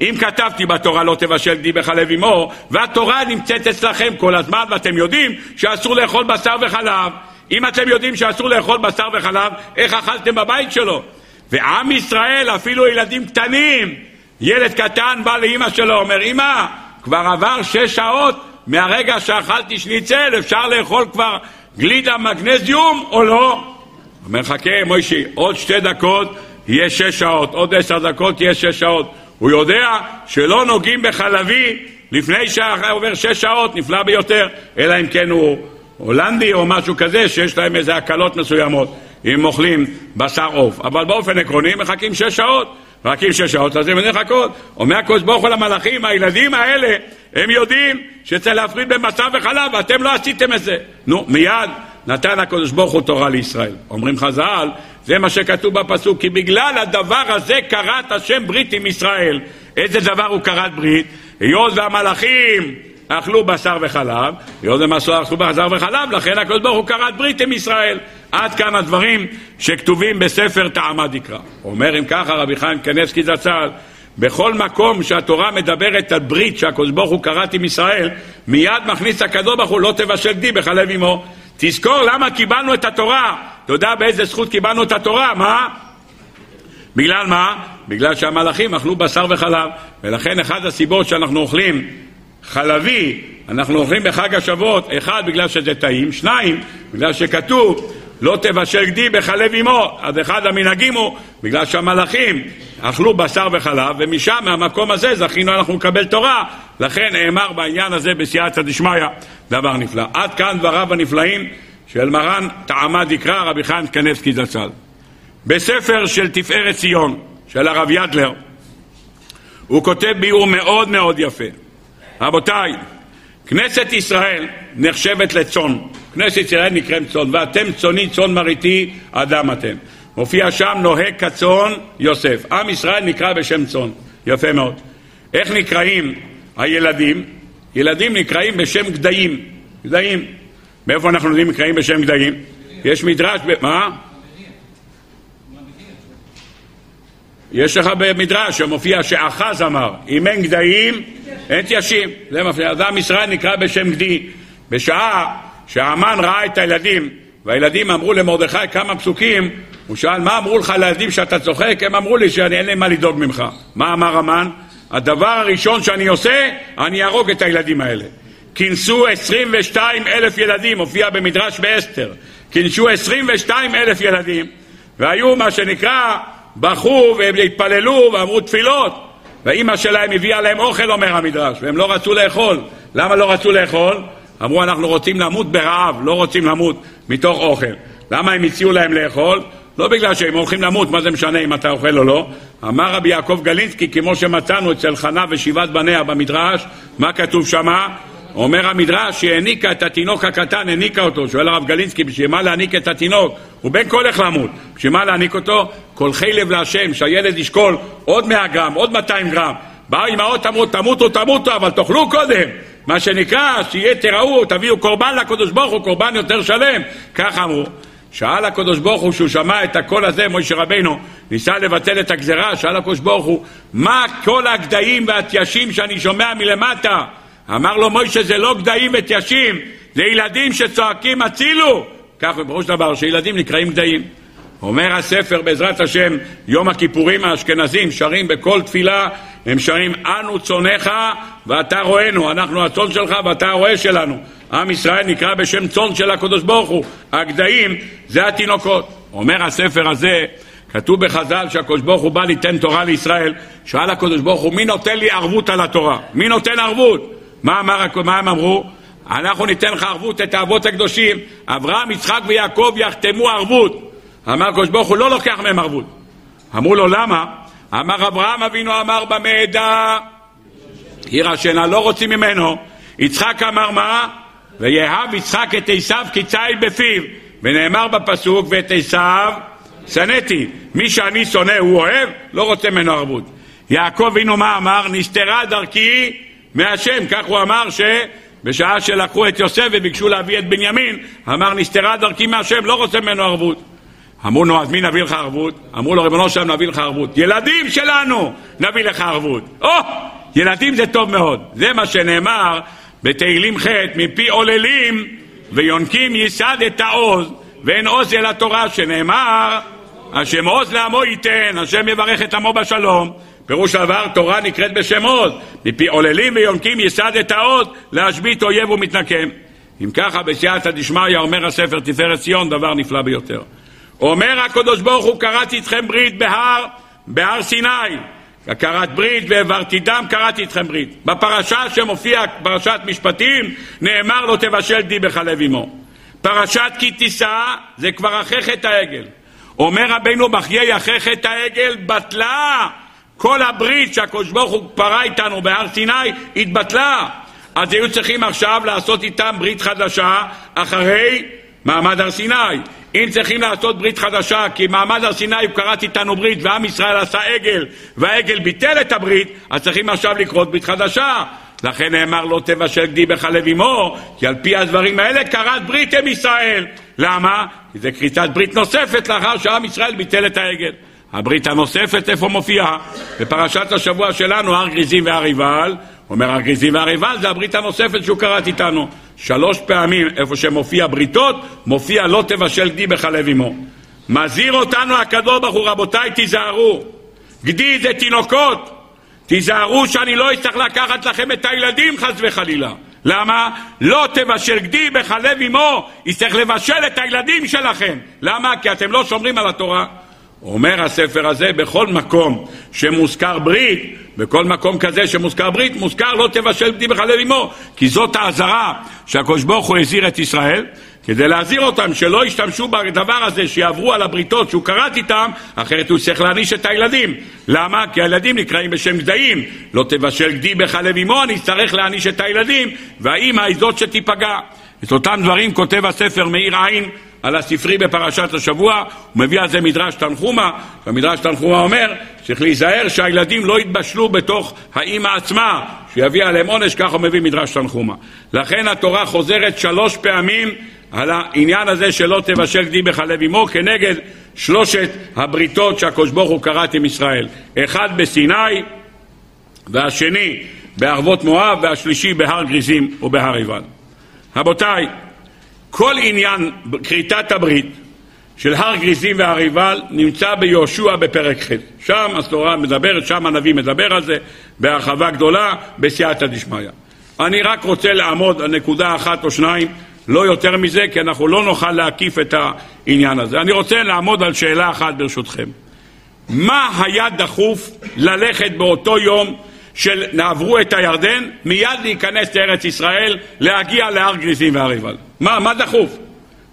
אם כתבתי בתורה לא תבשל גדי בחלב אמו, והתורה נמצאת אצלכם כל הזמן, ואתם יודעים שאסור לאכול בשר וחלב. אם אתם יודעים שאסור לאכול בשר וחלב, איך אכלתם בבית שלו? ועם ישראל, אפילו ילדים קטנים, ילד קטן בא לאימא שלו, אומר, אמא, כבר עבר שש שעות מהרגע שאכלתי שניצל, אפשר לאכול כבר גלידה מגנזיום או לא? אומר, חכה, מוישי, עוד שתי דקות יהיה שש שעות, עוד עשר דקות יהיה שש שעות. הוא יודע שלא נוגעים בחלבי לפני שעובר שש שעות, נפלא ביותר, אלא אם כן הוא הולנדי או משהו כזה, שיש להם איזה הקלות מסוימות, אם אוכלים בשר עוף. אבל באופן עקרוני מחכים שש שעות. מחכים שש שעות, אז הם לחכות. אומר הקדוש ברוך הוא למלאכים, הילדים האלה, הם יודעים שצריך להפריד בין בשר וחלב, ואתם לא עשיתם את זה. נו, מיד נתן הקדוש ברוך הוא תורה לישראל. אומרים חז"ל, זה מה שכתוב בפסוק, כי בגלל הדבר הזה כרת השם ברית עם ישראל. איזה דבר הוא כרת ברית? היות והמלאכים אכלו בשר וחלב, היות ומסור אכלו בשר וחלב, לכן הקדוש ברוך הוא כרת ברית עם ישראל. עד כאן הדברים שכתובים בספר טעמה דקרא. אומר אם ככה רבי חיים קנבסקי זצ"ל, בכל מקום שהתורה מדברת על ברית שהקדוש ברוך הוא כרת עם ישראל, מיד מכניס הקדוש ברוך הוא לא תבשל גדי בחלב אמו. תזכור למה קיבלנו את התורה. אתה יודע באיזה זכות קיבלנו את התורה? מה? בגלל מה? בגלל שהמלאכים אכלו בשר וחלב, ולכן אחת הסיבות שאנחנו אוכלים חלבי, אנחנו אוכלים בחג השבועות, אחד, בגלל שזה טעים, שניים, בגלל שכתוב לא תבשל גדי בחלב אמו. אז אחד המנהגים הוא, בגלל שהמלאכים אכלו בשר וחלב, ומשם, מהמקום הזה, זכינו אנחנו לקבל תורה. לכן נאמר בעניין הזה בסייעתא דשמיא, דבר נפלא. עד כאן דבריו הנפלאים של מרן טעמה דקרא, רבי חיים קנבסקי זצ"ל. בספר של תפארת ציון, של הרב ידלר, הוא כותב ביאור מאוד מאוד יפה. רבותיי, כנסת ישראל נחשבת לצאן. כנסת ישראל נקראת צאן, ואתם צאני צאן מרעיתי אדם אתם. מופיע שם נוהג כצאן יוסף. עם ישראל נקרא בשם צאן. יפה מאוד. איך נקראים הילדים? ילדים נקראים בשם גדיים. גדיים. מאיפה אנחנו יודעים נקראים בשם גדיים? יש מדרש. מה? יש לך במדרש שמופיע שאחז אמר, אם אין גדיים, אין תיישים. זה מפריע. אז עם ישראל נקרא בשם גדי. בשעה שהאמן ראה את הילדים, והילדים אמרו למרדכי כמה פסוקים, הוא שאל, מה אמרו לך לילדים שאתה צוחק? הם אמרו לי שאין להם מה לדאוג ממך. מה אמר המן? הדבר הראשון שאני עושה, אני אהרוג את הילדים האלה. כינסו 22 אלף ילדים, הופיע במדרש באסתר. כינסו 22 אלף ילדים, והיו מה שנקרא בכו והתפללו ואמרו תפילות והאימא שלהם הביאה להם אוכל, אומר המדרש, והם לא רצו לאכול. למה לא רצו לאכול? אמרו, אנחנו רוצים למות ברעב, לא רוצים למות מתוך אוכל. למה הם הציעו להם לאכול? לא בגלל שהם הולכים למות, מה זה משנה אם אתה אוכל או לא? אמר רבי יעקב גלינסקי, כמו שמצאנו אצל חנה ושבעת בניה במדרש, מה כתוב שמה? אומר המדרש שהיא העניקה את התינוק הקטן, העניקה אותו, שואל הרב גלינסקי, בשביל מה להעניק את התינוק? הוא בן כה הולך למות, בשביל מה להעניק אותו? כל לב להשם, שהילד ישקול עוד 100 גרם, עוד 200 גרם. באו אמהות אמרו, תמותו, תמותו, אבל תאכלו קודם. מה שנקרא, שיהיה תראו, תביאו קורבן לקדוש ברוך הוא, קורבן יותר שלם. כך אמרו. שאל הקדוש ברוך הוא, שהוא שמע את הקול הזה, מוישה רבנו, ניסה לבטל את הגזרה, שאל הקדוש ברוך הוא, מה כל הגדיים והתיישים שאני שומע מלמטה? אמר לו מוישה זה לא גדיים ותיישים, זה ילדים שצועקים הצילו. כך בראש דבר שילדים נקראים גדיים. אומר הספר בעזרת השם, יום הכיפורים האשכנזים שרים בכל תפילה הם שרים, אנו צונך ואתה רואינו, אנחנו הצאן שלך ואתה הרועה שלנו. עם ישראל נקרא בשם צאן של הקדוש ברוך הוא. הגדיים זה התינוקות. אומר הספר הזה, כתוב בחז"ל שהקדוש ברוך הוא בא ליתן תורה לישראל, שאל הקדוש ברוך הוא, מי נותן לי ערבות על התורה? מי נותן ערבות? מה, אמר, מה הם אמרו? אנחנו ניתן לך ערבות את האבות הקדושים, אברהם, יצחק ויעקב יחתמו ערבות. אמר הקדוש ברוך הוא לא לוקח מהם ערבות. אמרו לו למה? אמר אברהם אבינו אמר במעדה עיר השינה לא רוצים ממנו. יצחק אמר מה? ויאהב יצחק את עשיו כי ציל בפיו ונאמר בפסוק ואת עשיו שנאתי מי שאני שונא הוא אוהב לא רוצה ממנו ערבות יעקב אבינו מה אמר? נסתרה דרכי מהשם כך הוא אמר שבשעה שלקחו את יוסף וביקשו להביא את בנימין אמר נסתרה דרכי מהשם לא רוצה ממנו ערבות אמרו לו, אז מי נביא לך ערבות? אמרו לו, ריבונו שלם, נביא לך ערבות. ילדים שלנו, נביא לך ערבות. או, ילדים זה טוב מאוד. זה מה שנאמר בתהילים ח' מפי עוללים ויונקים ייסד את העוז ואין עוז אל התורה שנאמר השם עוז לעמו ייתן, השם יברך את עמו בשלום. פירוש דבר תורה נקראת בשם עוז. מפי עוללים ויונקים ייסד את העוז להשבית אויב ומתנקם. אם ככה בסייעתא דשמיא אומר הספר תפארת ציון דבר נפלא ביותר. אומר הקדוש ברוך הוא, קראתי אתכם ברית בהר, בהר סיני. קראת ברית והעברתי דם, קראתי אתכם ברית. בפרשה שמופיע, פרשת משפטים, נאמר לו תבשל די בחלב אמו. פרשת כי תישא זה כבר אחרי חטא העגל. אומר רבנו בחיי אחרי חטא העגל בטלה כל הברית שהקדוש ברוך הוא פרה איתנו בהר סיני התבטלה. אז היו צריכים עכשיו לעשות איתם ברית חדשה אחרי מעמד הר סיני. אם צריכים לעשות ברית חדשה, כי מעמד הר סיני הוא כרת איתנו ברית ועם ישראל עשה עגל והעגל ביטל את הברית, אז צריכים עכשיו לקרות ברית חדשה. לכן נאמר לא תבשל גדי בחלב אמו, כי על פי הדברים האלה כרת ברית עם ישראל. למה? כי זה כריתת ברית נוספת לאחר שעם ישראל ביטל את העגל. הברית הנוספת איפה מופיעה? בפרשת השבוע שלנו, הר גריזים והר עיבל, אומר הר גריזים והר עיבל זה הברית הנוספת שהוא קראת איתנו. שלוש פעמים איפה שמופיע בריתות, מופיע לא תבשל גדי בחלב אמו. מזהיר אותנו הקדוש ברוך הוא, רבותיי תיזהרו. גדי זה תינוקות. תיזהרו שאני לא אצטרך לקחת לכם את הילדים חס וחלילה. למה? לא תבשל גדי בחלב אמו, יצטרך לבשל את הילדים שלכם. למה? כי אתם לא שומרים על התורה. אומר הספר הזה, בכל מקום שמוזכר ברית, בכל מקום כזה שמוזכר ברית, מוזכר לא תבשל בני בחלב אמו, כי זאת האזהרה שהקדוש ברוך הוא הזהיר את ישראל, כדי להזהיר אותם שלא ישתמשו בדבר הזה, שיעברו על הבריתות שהוא כרת איתם, אחרת הוא צריך להעניש את הילדים. למה? כי הילדים נקראים בשם גדיים. לא תבשל גדי בחלב אמו, אני אצטרך להעניש את הילדים, והאימא היא זאת שתיפגע. את אותם דברים כותב הספר מאיר עין על הספרי בפרשת השבוע, הוא מביא על זה מדרש תנחומה, והמדרש תנחומה אומר צריך להיזהר שהילדים לא יתבשלו בתוך האימא עצמה, שיביא עליהם עונש, ככה הוא מביא מדרש תנחומה. לכן התורה חוזרת שלוש פעמים על העניין הזה שלא תבשל גדי בחלב אמו כנגד שלושת הבריתות שהקדוש ברוך הוא כרת עם ישראל. אחד בסיני, והשני בערבות מואב, והשלישי בהר גריזים ובהר עיבל. רבותיי, כל עניין כריתת הברית של הר גריזים והר עיבל נמצא ביהושע בפרק ח'. שם התורה מדברת, שם הנביא מדבר על זה בהרחבה גדולה בסייעתא דשמיא. אני רק רוצה לעמוד על נקודה אחת או שניים, לא יותר מזה, כי אנחנו לא נוכל להקיף את העניין הזה. אני רוצה לעמוד על שאלה אחת ברשותכם. מה היה דחוף ללכת באותו יום של נעברו את הירדן, מיד להיכנס לארץ ישראל, להגיע להר גריזים והר עיבל. מה, מה דחוף?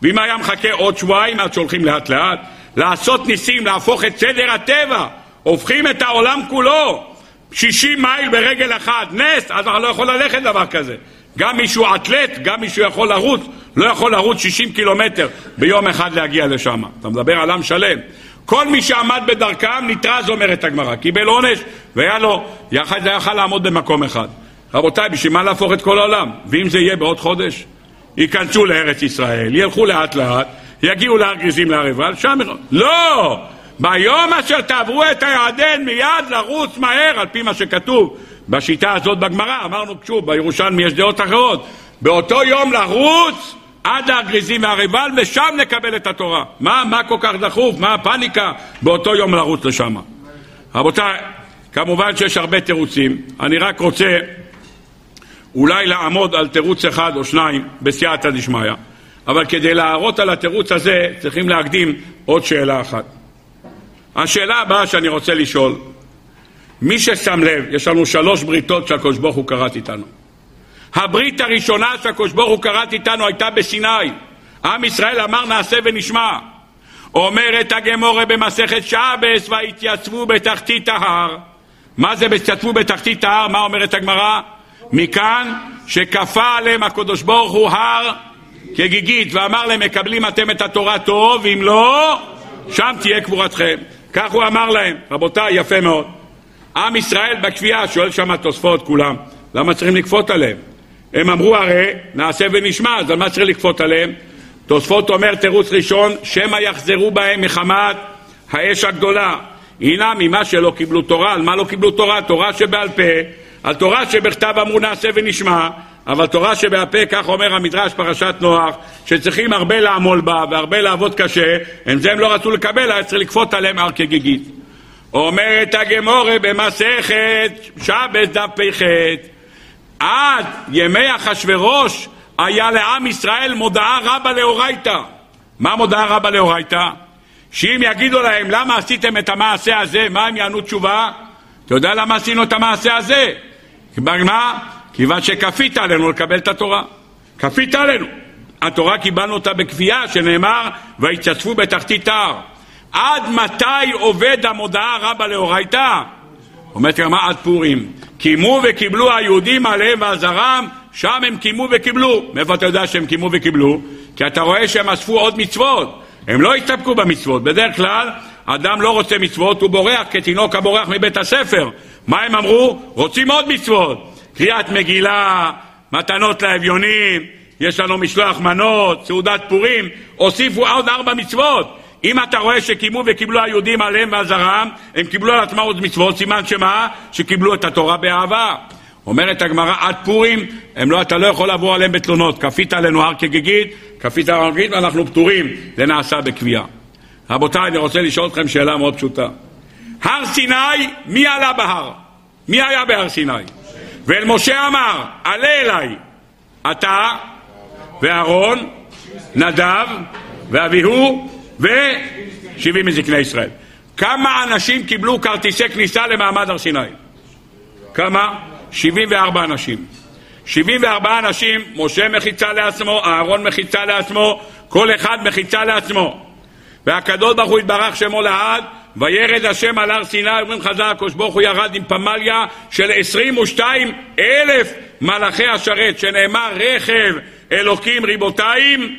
ואם היה מחכה עוד שבועיים עד שהולכים לאט לאט, לעשות ניסים, להפוך את סדר הטבע, הופכים את העולם כולו, 60 מייל ברגל אחת, נס, אז אנחנו לא יכול ללכת דבר כזה. גם מישהו אתלט, גם מישהו יכול לרוץ, לא יכול לרוץ 60 קילומטר ביום אחד להגיע לשם. אתה מדבר על עם שלם. כל מי שעמד בדרכם נתרז, אומרת הגמרא, קיבל עונש והיה לו, יחד זה יכל לעמוד במקום אחד. רבותיי, בשביל מה להפוך את כל העולם? ואם זה יהיה בעוד חודש? ייכנסו לארץ ישראל, ילכו לאט לאט, יגיעו להר גריזים להר עיבל, שם... לא! ביום אשר תעברו את הירדן מיד לרוץ מהר, על פי מה שכתוב בשיטה הזאת בגמרא, אמרנו שוב, בירושלמי יש דעות אחרות, באותו יום לרוץ עד הגריזים והריבל, ושם נקבל את התורה. מה, מה כל כך דחוף? מה הפניקה באותו יום לרוץ לשם? רבותיי, כמובן שיש הרבה תירוצים. אני רק רוצה אולי לעמוד על תירוץ אחד או שניים בסייעתא דשמיא, אבל כדי להראות על התירוץ הזה צריכים להקדים עוד שאלה אחת. השאלה הבאה שאני רוצה לשאול, מי ששם לב, יש לנו שלוש בריתות שהקדוש ברוך הוא כרת איתנו. הברית הראשונה שהקדוש ברוך הוא כרת איתנו הייתה בסיני. עם ישראל אמר נעשה ונשמע. אומרת הגמורה במסכת שעבס והתייצבו בתחתית ההר. מה זה התייצבו בתחתית ההר? מה אומרת הגמרא? מכאן שכפה עליהם הקדוש ברוך הוא הר כגיגית ואמר להם מקבלים אתם את התורה טוב ואם לא שם תהיה קבורתכם. כך הוא אמר להם רבותיי יפה מאוד. עם ישראל בכפייה שואל שם התוספות כולם למה צריכים לכפות עליהם? הם אמרו הרי נעשה ונשמע אז על מה צריך לכפות עליהם? תוספות אומר תירוץ ראשון שמא יחזרו בהם מחמת האש הגדולה. הנה ממה שלא קיבלו תורה על מה לא קיבלו תורה? תורה שבעל פה על תורה שבכתב אמרו נעשה ונשמע, אבל תורה שבהפה, כך אומר המדרש פרשת נוח, שצריכים הרבה לעמול בה והרבה לעבוד קשה, את זה הם לא רצו לקבל, היה צריך לכפות עליהם הר כגיגית. אומרת הגמורה במסכת שבס דף פ"ח עד ימי אחשורוש היה לעם ישראל מודעה רבה לאורייתא. מה מודעה רבה לאורייתא? שאם יגידו להם למה עשיתם את המעשה הזה, מה הם יענו תשובה? אתה יודע למה עשינו את המעשה הזה? מה? כיוון שכפית עלינו לקבל את התורה. כפית עלינו. התורה קיבלנו אותה בכפייה, שנאמר, ויצצפו בתחתית ההר. עד מתי עובד המודעה רבה לאורייתא? אומרת גמרא עד פורים. קיימו וקיבלו היהודים עליהם ועזרם, שם הם קיימו וקיבלו. מאיפה אתה יודע שהם קיימו וקיבלו? כי אתה רואה שהם אספו עוד מצוות. הם לא הסתפקו במצוות. בדרך כלל, אדם לא רוצה מצוות, הוא בורח כתינוק הבורח מבית הספר. מה הם אמרו? רוצים עוד מצוות. קריאת מגילה, מתנות לאביונים, יש לנו משלוח מנות, סעודת פורים, הוסיפו עוד ארבע מצוות. אם אתה רואה שקיימו וקיבלו היהודים עליהם ועזרם, הם קיבלו על עצמם עוד מצוות, סימן שמה? שקיבלו את התורה באהבה. אומרת הגמרא, עד פורים, לא, אתה לא יכול לעבור עליהם בתלונות. כפית עלינו הר כגיגית, כפית הר כגיגית ואנחנו פטורים. זה נעשה בקביעה. רבותיי, אני רוצה לשאול אתכם שאלה מאוד פשוטה. הר סיני, מי עלה בהר? מי היה בהר סיני? ואל משה אמר, עלה אליי, אתה ואהרון, נדב ואביהו ושבעים מזקני ישראל. כמה אנשים קיבלו כרטיסי כניסה למעמד הר סיני? כמה? 74 אנשים. 74 אנשים, משה מחיצה לעצמו, אהרון מחיצה לעצמו, כל אחד מחיצה לעצמו. והקדוש ברוך הוא יתברך שמו לעד, וירד השם על הר סיני, אומרים חז"ל, הקדוש ברוך הוא ירד עם פמליה של 22 אלף מלאכי השרת, שנאמר רכב אלוקים ריבותיים,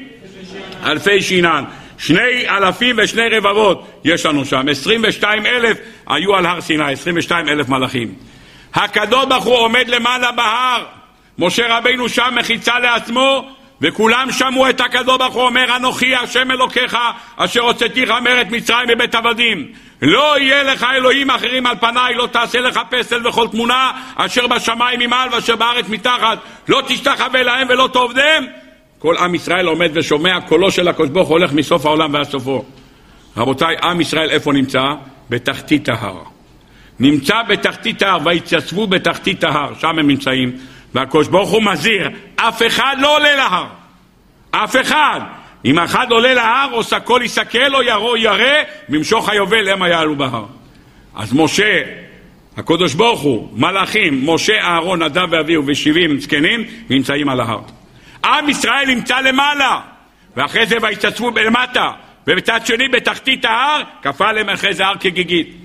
אלפי שינן. שני אלפים ושני רבבות יש לנו שם, 22 אלף היו על הר סיני, 22 אלף מלאכים. הקדוש ברוך הוא עומד למעלה בהר, משה רבינו שם מחיצה לעצמו, וכולם שמעו את הקדוש ברוך הוא אומר, אנוכי השם אלוקיך, אשר הוצאתיך מארץ מצרים מבית עבדים. לא יהיה לך אלוהים אחרים על פניי, לא תעשה לך פסל וכל תמונה, אשר בשמיים ממעל ואשר בארץ מתחת, לא תשתחווה להם ולא תעובדם. כל עם ישראל עומד ושומע, קולו של הקדוש ברוך הולך מסוף העולם ועד סופו. רבותיי, עם ישראל איפה נמצא? בתחתית ההר. נמצא בתחתית ההר, ויתייצבו בתחתית ההר, שם הם נמצאים. והקדוש ברוך הוא מזהיר, אף אחד לא עולה להר. אף אחד. אם אחד עולה להר, או סקול יסכל, או ירו ירא, במשוך היובל המה יעלו בהר. אז משה, הקדוש ברוך הוא, מלאכים, משה, אהרון, נדב ואביהו ושבעים זקנים, נמצאים על ההר. עם ישראל נמצא למעלה, ואחרי זה ויצצפו למטה, ובצד שני, בתחתית ההר, כפה להם אחרי זה הר כגיגית.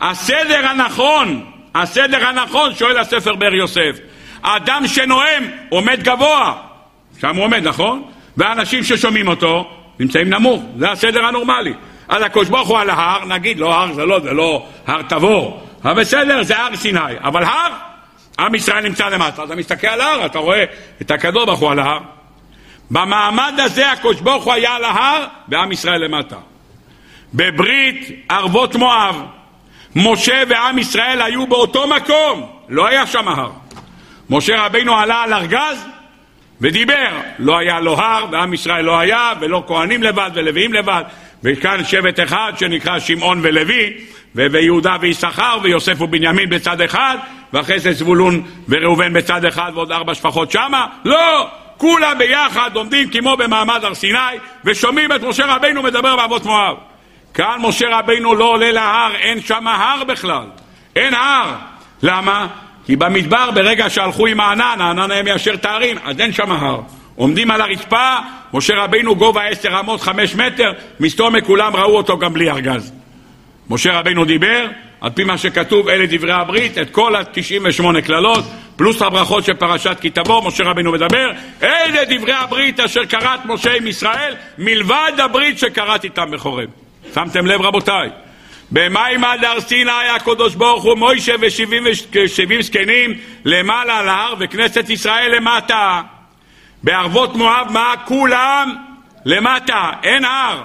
הסדר הנכון, הסדר הנכון, שואל הספר בר יוסף, האדם שנואם עומד גבוה, שם הוא עומד, נכון? והאנשים ששומעים אותו נמצאים נמוך, זה הסדר הנורמלי. אז הקדוש ברוך הוא על ההר, נגיד, לא הר זה לא, זה לא הר תבור, אבל בסדר, זה הר סיני, אבל הר, עם ישראל נמצא למטה, אתה מסתכל על ההר, אתה רואה את הקדוש ברוך הוא על ההר. במעמד הזה הקדוש ברוך הוא היה על ההר, ועם ישראל למטה. בברית ערבות מואב, משה ועם ישראל היו באותו מקום, לא היה שם הר. משה רבינו עלה על ארגז ודיבר. לא היה לו הר, ועם ישראל לא היה, ולא כהנים לבד ולוויים לבד, וכאן שבט אחד שנקרא שמעון ולוי, ויהודה ויששכר ויוסף ובנימין בצד אחד ואחרי זה זבולון וראובן בצד אחד ועוד ארבע שפחות שמה? לא! כולם ביחד עומדים כמו במעמד הר סיני ושומעים את משה רבינו מדבר באבות מואב. כאן משה רבינו לא עולה להר, אין שם הר בכלל. אין הר. למה? כי במדבר ברגע שהלכו עם הענן, הענן היה מיישר את הערים, אז אין שם הר. עומדים על הרצפה, משה רבינו גובה עשר אמות, חמש מטר, מסתום מכולם ראו אותו גם בלי ארגז. משה רבינו דיבר, על פי מה שכתוב, אלה דברי הברית, את כל ה-98 קללות, פלוס הברכות של פרשת כי תבוא, משה רבינו מדבר, אלה דברי הברית אשר קראת משה עם ישראל, מלבד הברית שקראת איתם בחורב. שמתם לב רבותיי? במים עד הר סיני הקדוש ברוך הוא מוישה ושבעים זקנים למעלה על ההר וכנסת ישראל למטה. בערבות מואב מה? כולם למטה, אין הר.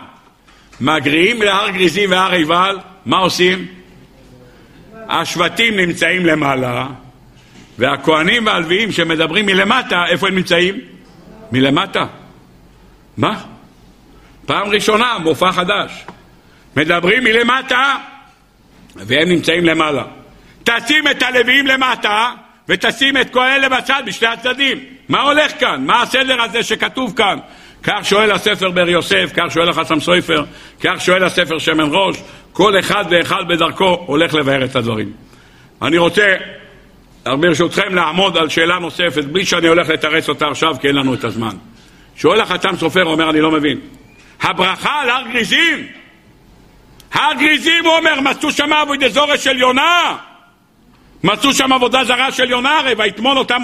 מגריעים להר גריזים והר עיבל, מה עושים? השבטים נמצאים למעלה, והכוהנים והלוויים שמדברים מלמטה, איפה הם נמצאים? מלמטה. מה? פעם ראשונה, מופע חדש. מדברים מלמטה, והם נמצאים למעלה. תשים את הלוויים למטה, ותשים את כל אלה בצד, בשני הצדדים. מה הולך כאן? מה הסדר הזה שכתוב כאן? כך שואל הספר בר יוסף, כך שואל החסם סופר, כך שואל הספר שמן ראש, כל אחד ואחד בדרכו הולך לבאר את הדברים. אני רוצה, ברשותכם, לעמוד על שאלה נוספת, בלי שאני הולך לתרץ אותה עכשיו, כי אין לנו את הזמן. שואל החתם סופר, אומר, אני לא מבין. הברכה על הר גריזים? הר גריזים, הוא אומר, מצאו שם עבודי זורש של יונה. מצאו שם עבודה זרה של יונה, הרי ויטמון אותם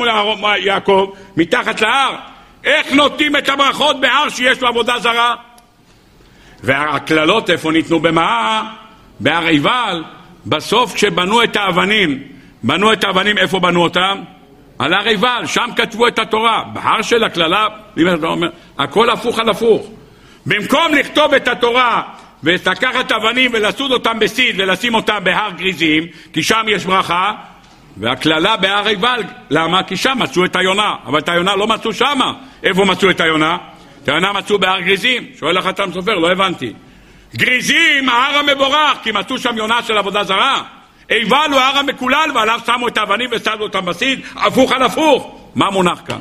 יעקב מתחת להר. איך נותנים את הברכות בהר שיש לו עבודה זרה? והקללות איפה ניתנו במה? בהר עיבל. בסוף כשבנו את האבנים, בנו את האבנים, איפה בנו אותם? על הר עיבל, שם כתבו את התורה. בהר של הקללה, הכל הפוך על הפוך. במקום לכתוב את התורה ולקחת אבנים ולסוד אותם בסיד ולשים אותם בהר גריזים, כי שם יש ברכה, והקללה בהר עיבל, למה? כי שם מצאו את היונה, אבל את היונה לא מצאו שמה. איפה מצאו את היונה? את היונה מצאו בהר גריזים. שואל החתם סופר, לא הבנתי. גריזים, ההר המבורך, כי מצאו שם יונה של עבודה זרה. עיבל הוא ההר המקולל, ועליו שמו את האבנים ושמו אותם בסיד, הפוך על הפוך. מה מונח כאן?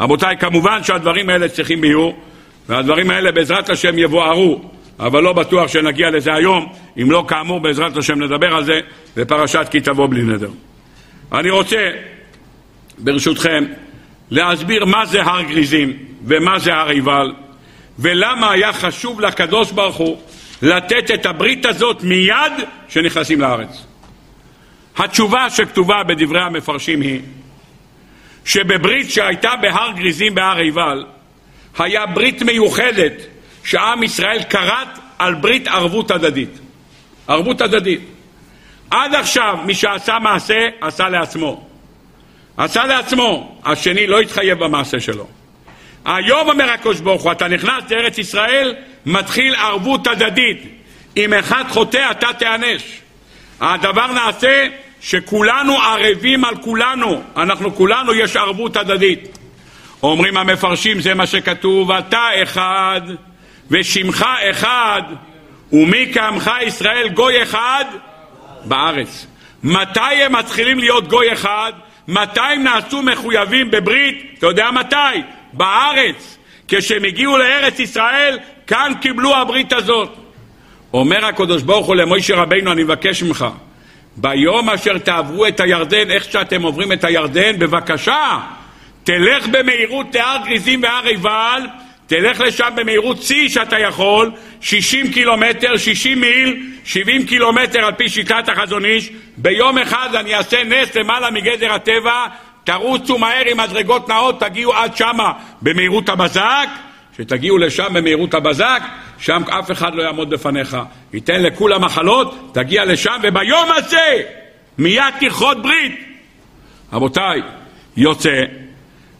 רבותיי, כמובן שהדברים האלה צריכים ביור, והדברים האלה בעזרת השם יבוארו, אבל לא בטוח שנגיע לזה היום, אם לא כאמור בעזרת השם נדבר על זה בפרשת כי תבוא בלי נדר. אני רוצה, ברשותכם, להסביר מה זה הר גריזים ומה זה הר עיבל ולמה היה חשוב לקדוש ברוך הוא לתת את הברית הזאת מיד שנכנסים לארץ. התשובה שכתובה בדברי המפרשים היא שבברית שהייתה בהר גריזים בהר עיבל היה ברית מיוחדת שעם ישראל כרת על ברית ערבות הדדית. ערבות הדדית. עד עכשיו מי שעשה מעשה, עשה לעצמו. עשה לעצמו, השני לא התחייב במעשה שלו. היום אומר הקדוש ברוך הוא, אתה נכנס לארץ ישראל, מתחיל ערבות הדדית. אם אחד חוטא, אתה תיענש. הדבר נעשה שכולנו ערבים על כולנו, אנחנו כולנו יש ערבות הדדית. אומרים המפרשים, זה מה שכתוב, אתה אחד ושמך אחד, ומי כעמך ישראל גוי אחד בארץ. מתי הם מתחילים להיות גוי אחד? מתי הם נעשו מחויבים בברית? אתה יודע מתי? בארץ. כשהם הגיעו לארץ ישראל, כאן קיבלו הברית הזאת. אומר הקדוש ברוך הוא למוישה רבינו, אני מבקש ממך, ביום אשר תעברו את הירדן, איך שאתם עוברים את הירדן, בבקשה, תלך במהירות להר גריזים והר עיבל, תלך לשם במהירות שיא שאתה יכול, 60 קילומטר, 60 מיל, 70 קילומטר על פי שיטת החזון איש, ביום אחד אני אעשה נס למעלה מגדר הטבע, תרוצו מהר עם מדרגות נאות, תגיעו עד שמה במהירות הבזק, שתגיעו לשם במהירות הבזק, שם אף אחד לא יעמוד בפניך. ייתן לכולם מחלות, תגיע לשם, וביום הזה מיד תכרות ברית. רבותיי, יוצא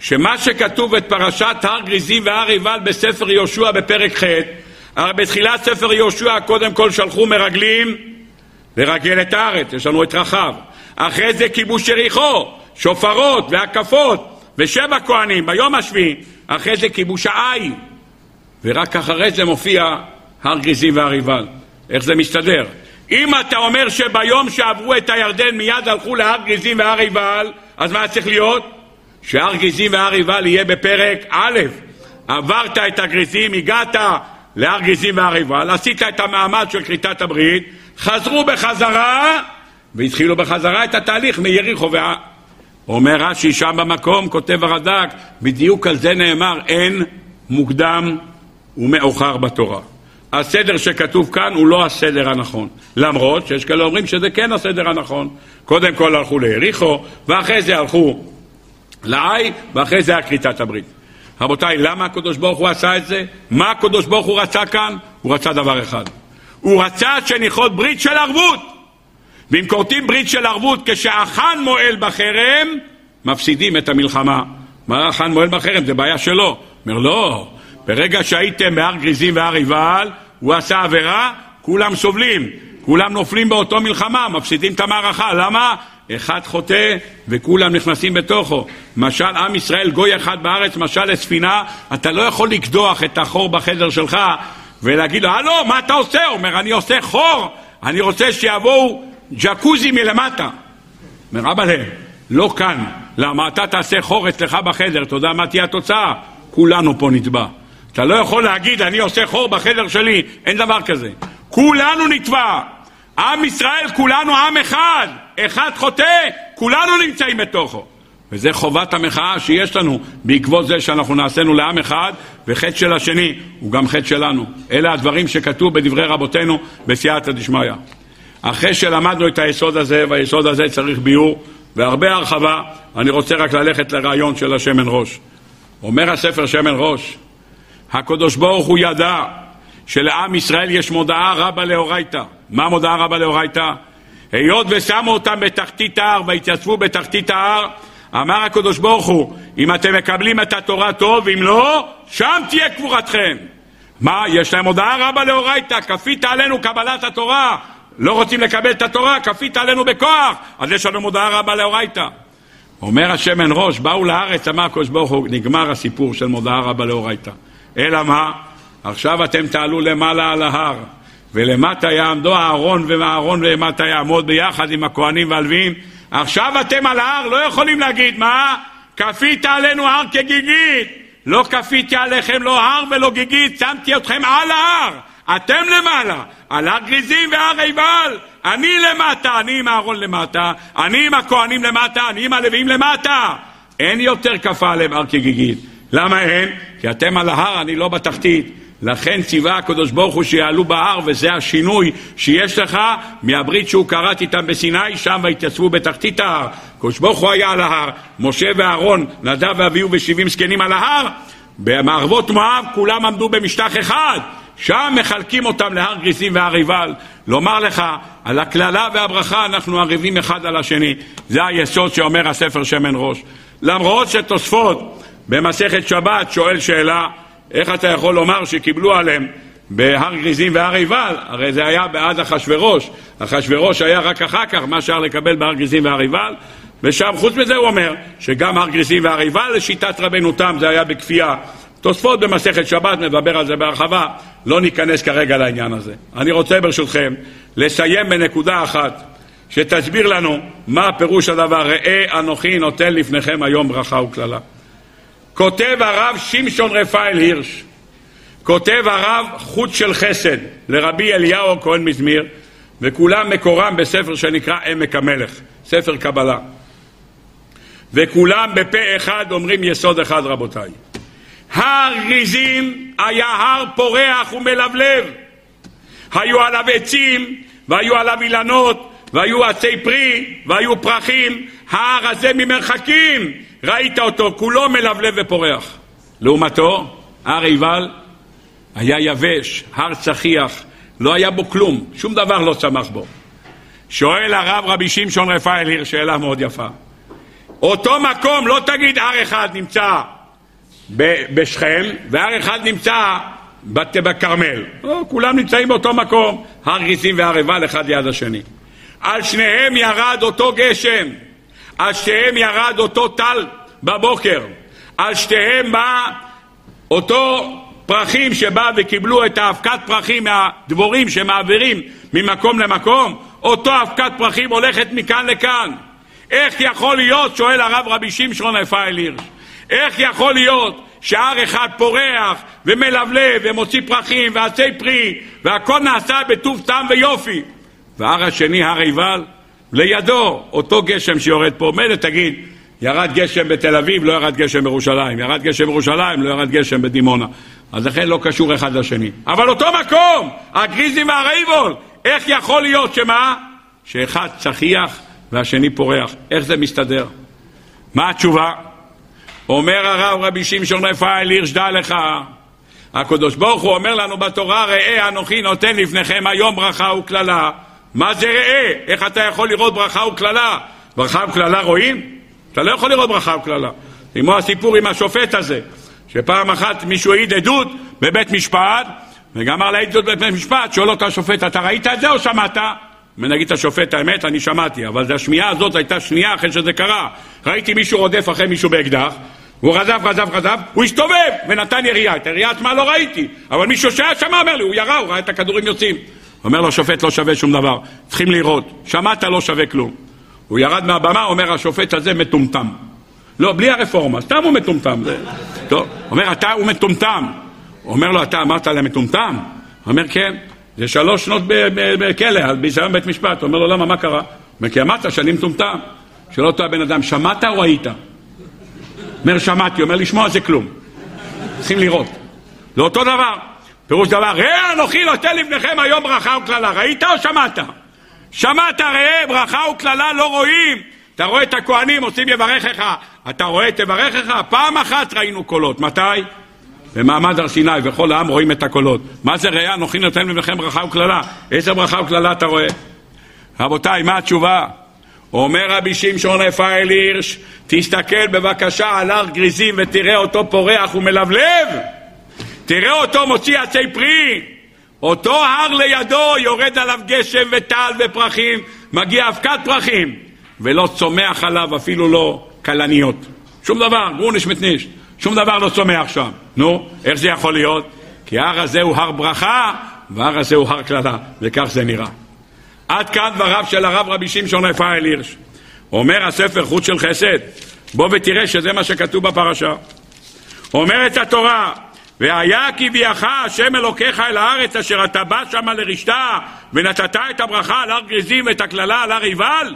שמה שכתוב את פרשת הר גריזים והר עיבל בספר יהושע בפרק ח', הרי בתחילת ספר יהושע קודם כל שלחו מרגלים לרגל את הארץ, יש לנו את רחב. אחרי זה כיבוש יריחו, שופרות והקפות ושבע כהנים ביום השביעי, אחרי זה כיבוש העי, ורק אחרי זה מופיע הר גריזים והר עיבל. איך זה מסתדר? אם אתה אומר שביום שעברו את הירדן מיד הלכו להר גריזים והר עיבל, אז מה צריך להיות? שהר גריזים והר עיבל יהיה בפרק א', עברת את הגריזים, הגעת להר גריזים והר עיבל, עשית את המעמד של כריתת הברית, חזרו בחזרה והתחילו בחזרה את התהליך מיריחו וה... אומר רש"י שם במקום, כותב הרד"ק, בדיוק על זה נאמר אין מוקדם ומאוחר בתורה. הסדר שכתוב כאן הוא לא הסדר הנכון. למרות שיש כאלה אומרים שזה כן הסדר הנכון. קודם כל הלכו ליריחו, ואחרי זה הלכו לעי, ואחרי זה היה כריתת הברית. רבותיי, למה הקדוש ברוך הוא עשה את זה? מה הקדוש ברוך הוא רצה כאן? הוא רצה דבר אחד. הוא רצה שנכרות ברית של ערבות. ואם כורתים ברית של ערבות כשהחאן מועל בחרם, מפסידים את המלחמה. מה החאן מועל בחרם? זה בעיה שלו. אומר, לא, ברגע שהייתם בהר גריזים והר עיבל, הוא עשה עבירה, כולם סובלים, כולם נופלים באותו מלחמה, מפסידים את המערכה. למה? אחד חוטא וכולם נכנסים בתוכו. משל עם ישראל, גוי אחד בארץ, משל לספינה, אתה לא יכול לקדוח את החור בחדר שלך ולהגיד לו, הלו, מה אתה עושה? הוא אומר, אני עושה חור, אני רוצה שיבואו ג'קוזי מלמטה. אומר, אבא לא כאן. למה אתה תעשה חור אצלך בחדר, אתה יודע מה תהיה התוצאה? כולנו פה נטבע. אתה לא יכול להגיד, אני עושה חור בחדר שלי, אין דבר כזה. כולנו נטבע. עם ישראל, כולנו עם אחד. אחד חוטא, כולנו נמצאים בתוכו. וזה חובת המחאה שיש לנו בעקבות זה שאנחנו נעשינו לעם אחד, וחטא של השני הוא גם חטא שלנו. אלה הדברים שכתוב בדברי רבותינו בסייעתא דשמיא. אחרי שלמדנו את היסוד הזה, והיסוד הזה צריך ביור והרבה הרחבה, אני רוצה רק ללכת לרעיון של השמן ראש. אומר הספר שמן ראש, הקדוש ברוך הוא ידע שלעם ישראל יש מודעה רבה לאורייתא. מה מודעה רבה לאורייתא? היות ושמו אותם בתחתית ההר והתייצבו בתחתית ההר, אמר הקדוש ברוך הוא, אם אתם מקבלים את התורה טוב, אם לא, שם תהיה קבורתכם. מה, יש להם הודעה רבה לאורייתא, כפית עלינו קבלת התורה, לא רוצים לקבל את התורה, כפית עלינו בכוח, אז יש לנו מודעה רבה לאורייתא. אומר השמן ראש, באו לארץ, אמר הקדוש ברוך הוא, נגמר הסיפור של מודעה רבה לאורייתא. אלא מה? עכשיו אתם תעלו למעלה על ההר, ולמטה יעמדו אהרון ואהרון ולמטה יעמוד ביחד עם הכהנים והלוויים. עכשיו אתם על ההר, לא יכולים להגיד, מה? כפית עלינו הר כגיגית. לא כפיתי עליכם לא הר ולא גיגית, שמתי אתכם על ההר. אתם למעלה, על הר גריזים והר עיבל. אני למטה, אני עם אהרון למטה, אני עם הכהנים למטה, אני עם הלווים למטה. אין יותר כפה עליהם הר כגיגית. למה אין? כי אתם על ההר, אני לא בתחתית. לכן ציווה הקדוש ברוך הוא שיעלו בהר, וזה השינוי שיש לך מהברית שהוא כרת איתם בסיני, שם והתייצבו בתחתית ההר. הקדוש ברוך הוא היה על ההר, משה ואהרון, נדב ואביהו ושבעים זקנים על ההר, במערבות מואב כולם עמדו במשטח אחד. שם מחלקים אותם להר גריסים והר עיבל. לומר לך, על הקללה והברכה אנחנו ערבים אחד על השני. זה היסוד שאומר הספר שמן ראש. למרות שתוספות במסכת שבת שואל שאלה, איך אתה יכול לומר שקיבלו עליהם בהר גריזים והר עיבל? הרי זה היה בעד אחשורוש. אחשורוש היה רק אחר כך, מה אפשר לקבל בהר גריזים והר עיבל? ושם, חוץ מזה הוא אומר, שגם הר גריזים והר עיבל לשיטת רבנו תם זה היה בכפייה. תוספות במסכת שבת מדבר על זה בהרחבה, לא ניכנס כרגע לעניין הזה. אני רוצה ברשותכם לסיים בנקודה אחת שתסביר לנו מה פירוש הדבר ראה אנוכי נותן לפניכם היום ברכה וקללה. כותב הרב שמשון רפאל הירש, כותב הרב חוט של חסד לרבי אליהו הכהן מזמיר, וכולם מקורם בספר שנקרא עמק המלך, ספר קבלה. וכולם בפה אחד אומרים יסוד אחד רבותיי. הר גריזים היה הר פורח ומלבלב. היו עליו עצים, והיו עליו אילנות, והיו עצי פרי, והיו פרחים. ההר הזה ממרחקים, ראית אותו, כולו מלבלב ופורח. לעומתו, הר עיבל היה יבש, הר צחיח, לא היה בו כלום, שום דבר לא צמח בו. שואל הרב רבי שמשון רפאל עיר שאלה מאוד יפה. אותו מקום, לא תגיד הר אחד נמצא בשכם, והר אחד נמצא בכרמל. לא, כולם נמצאים באותו מקום, הר גיסים והר עיבל אחד ליד השני. על שניהם ירד אותו גשם, על שניהם ירד אותו טל בבוקר, על שניהם בא אותו פרחים שבא וקיבלו את האבקת פרחים מהדבורים שמעבירים ממקום למקום, אותו אבקת פרחים הולכת מכאן לכאן. איך יכול להיות, שואל הרב רבי שמשון רפאל הירש, איך יכול להיות שהר אחד פורח ומלבלב ומוציא פרחים ועצי פרי והכל נעשה בטוב טעם ויופי והר השני, הר עיבל, לידו אותו גשם שיורד פה, מילא תגיד, ירד גשם בתל אביב, לא ירד גשם בירושלים, ירד גשם בירושלים, לא ירד גשם בדימונה. אז לכן לא קשור אחד לשני. אבל אותו מקום, הגריזים והרייבול, איך יכול להיות שמה? שאחד צחיח והשני פורח. איך זה מסתדר? מה התשובה? אומר הרב רבי שמשון רפאל הירש, דע לך, הקדוש ברוך הוא אומר לנו בתורה, ראה אנוכי נותן לפניכם היום ברכה וקללה. מה זה ראה? איך אתה יכול לראות ברכה וקללה? ברכה וקללה רואים? אתה לא יכול לראות ברכה וקללה. כמו הסיפור עם השופט הזה, שפעם אחת מישהו העיד עדות בבית משפט, וגמר להעיד עדות בבית משפט, שואל אותו השופט, אתה ראית את זה או שמעת? ונגיד השופט, האמת, אני שמעתי, אבל השמיעה הזאת הייתה שנייה אחרי שזה קרה. ראיתי מישהו רודף אחרי מישהו באקדח, הוא רדף, רדף, רדף, הוא הסתובב ונתן ירייה. את הירייה עצמה לא ראיתי, אבל מישהו שהיה שם אומר לי, הוא ירה, הוא ראה את הכדורים יוצאים. אומר לו השופט, לא שווה שום דבר, צריכים לראות. שמעת, לא שווה כלום. הוא ירד מהבמה, אומר השופט הזה מטומטם. לא, בלי הרפורמה, סתם הוא מטומטם. זה... טוב, אומר, אתה הוא מטומטם. אומר לו, אתה אמרת להם מטומטם? אומר, כן. זה שלוש שנות בכלא, ביזיון בית משפט. אומר לו, למה, מה קרה? אומר, כי אמרת שאני מטומטם. שואל אותו הבן אדם, שמעת או ראית? אומר, שמעתי. אומר, לשמוע זה כלום. צריכים לראות. זה אותו דבר. פירוש דבר, ראה אנוכי נותן לפניכם היום ברכה וקללה. ראית או שמעת? שמעת, ראה, ברכה וקללה לא רואים. אתה רואה את הכהנים עושים יברכך. אתה רואה תברכך? פעם אחת ראינו קולות. מתי? במעמד הר סיני, וכל העם רואים את הקולות. מה זה ראה? אנוכי נותן לבכם ברכה וקללה. איזה ברכה וקללה אתה רואה? רבותיי, מה התשובה? אומר רבי שמשון רפאל הירש, תסתכל בבקשה על הר גריזים ותראה אותו פורח ומלבלב. תראה אותו מוציא עצי פרי. אותו הר לידו יורד עליו גשם וטל ופרחים, מגיע אבקת פרחים, ולא צומח עליו אפילו לא כלניות. שום דבר, גרוניש מתניש. שום דבר לא צומח שם. נו, איך זה יכול להיות? כי ההר הזה הוא הר ברכה, וההר הזה הוא הר קללה, וכך זה נראה. עד כאן דבריו של הרב רבי שמשון רפאל הירש. אומר הספר חוץ של חסד, בוא ותראה שזה מה שכתוב בפרשה. אומרת התורה, והיה כי ביאך השם אלוקיך אל הארץ אשר אתה בא שמה לרשתה ונתת את הברכה על הר גריזים ואת הקללה על הר עיבל?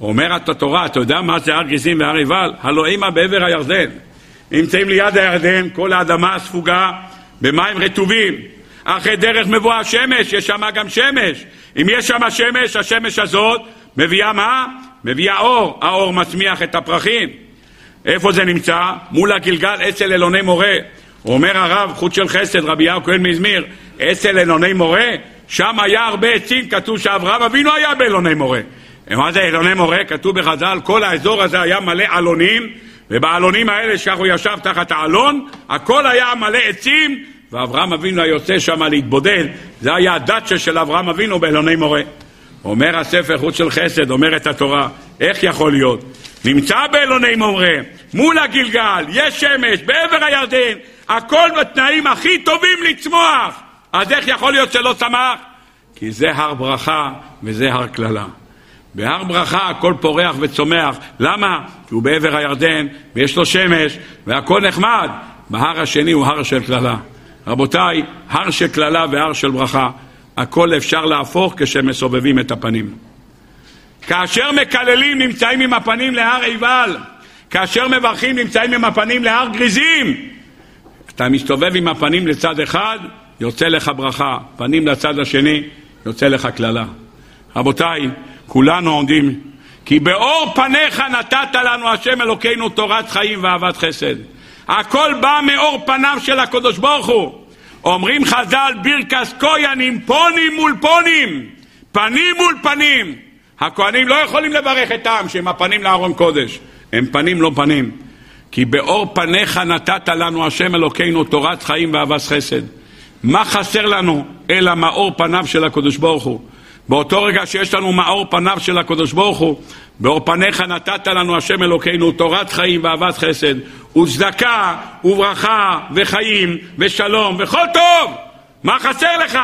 אומרת התורה, אתה יודע מה זה הר גריזים והר עיבל? הלא אימה בעבר הירדן. נמצאים ליד הירדן, כל האדמה ספוגה במים רטובים. אחרי דרך מבואה השמש, יש שם גם שמש. אם יש שם שמש, השמש הזאת מביאה מה? מביאה אור. האור מצמיח את הפרחים. איפה זה נמצא? מול הגלגל אצל אלוני מורה. אומר הרב, חוץ של חסד, רבי יאו כהן מזמיר, אצל אלוני מורה, שם היה הרבה עצים, כתוב שאברהם אבינו היה באלוני מורה. מה זה אלוני מורה? כתוב בחז"ל, כל האזור הזה היה מלא עלונים, ובעלונים האלה, הוא ישב תחת העלון, הכל היה מלא עצים, ואברהם אבינו היוצא שם להתבודד, זה היה הדאצ'ה של אברהם אבינו באלוני מורה. אומר הספר חוץ של חסד, אומרת התורה, איך יכול להיות? נמצא באלוני מורה, מול הגלגל, יש שמש, בעבר הירדן, הכל בתנאים הכי טובים לצמוח. אז איך יכול להיות שלא צמח? כי זה הר ברכה וזה הר קללה. בהר ברכה הכל פורח וצומח. למה? כי הוא בעבר הירדן ויש לו שמש והכל נחמד. בהר השני הוא הר של קללה. רבותיי, הר של קללה והר של ברכה, הכל אפשר להפוך כשמסובבים את הפנים. כאשר מקללים נמצאים עם הפנים להר עיבל, כאשר מברכים נמצאים עם הפנים להר גריזים. אתה מסתובב עם הפנים לצד אחד, יוצא לך ברכה, פנים לצד השני, יוצא לך קללה. רבותיי, כולנו עומדים, כי באור פניך נתת לנו השם אלוקינו תורת חיים ואהבת חסד. הכל בא מאור פניו של הקדוש ברוך הוא. אומרים חז"ל בירקס קויאנים פונים מול פונים, פנים מול פנים. הכהנים לא יכולים לברך את העם שהם הפנים לארון קודש, הם פנים לא פנים. כי באור פניך נתת לנו השם אלוקינו תורת חיים ואהבת חסד. מה חסר לנו אלא מאור פניו של הקדוש ברוך הוא? באותו רגע שיש לנו מאור פניו של הקדוש ברוך הוא, באור פניך נתת לנו השם אלוקינו תורת חיים ואהבת חסד וצדקה וברכה וחיים ושלום וכל טוב! מה חסר לך?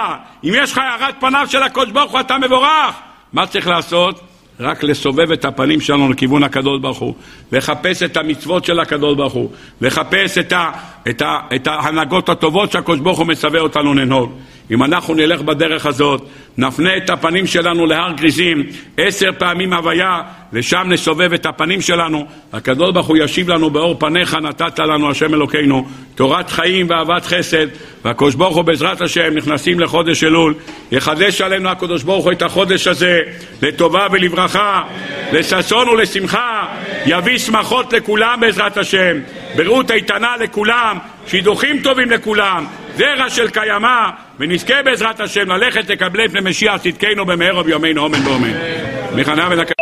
אם יש לך הערת פניו של הקדוש ברוך הוא אתה מבורך! מה צריך לעשות? רק לסובב את הפנים שלנו לכיוון הקדוש ברוך הוא, לחפש את המצוות של הקדוש ברוך הוא, לחפש את, ה, את, ה, את ההנהגות הטובות שהקדוש ברוך הוא מצווה אותנו לנהוג. אם אנחנו נלך בדרך הזאת, נפנה את הפנים שלנו להר גריזים, עשר פעמים הוויה, ושם נסובב את הפנים שלנו, הקדוש ברוך הוא ישיב לנו באור פניך נתת לנו השם אלוקינו, תורת חיים ואהבת חסד, והקדוש ברוך הוא בעזרת השם נכנסים לחודש אלול, יחדש עלינו הקדוש ברוך הוא את החודש הזה לטובה ולברכה, לששון ולשמחה, יביא שמחות לכולם בעזרת השם, בריאות איתנה לכולם, שידוכים טובים לכולם, זרע של קיימא, ונזכה בעזרת השם ללכת לקבלי פני משיח צדקנו במהרה בימינו אמן ואמן.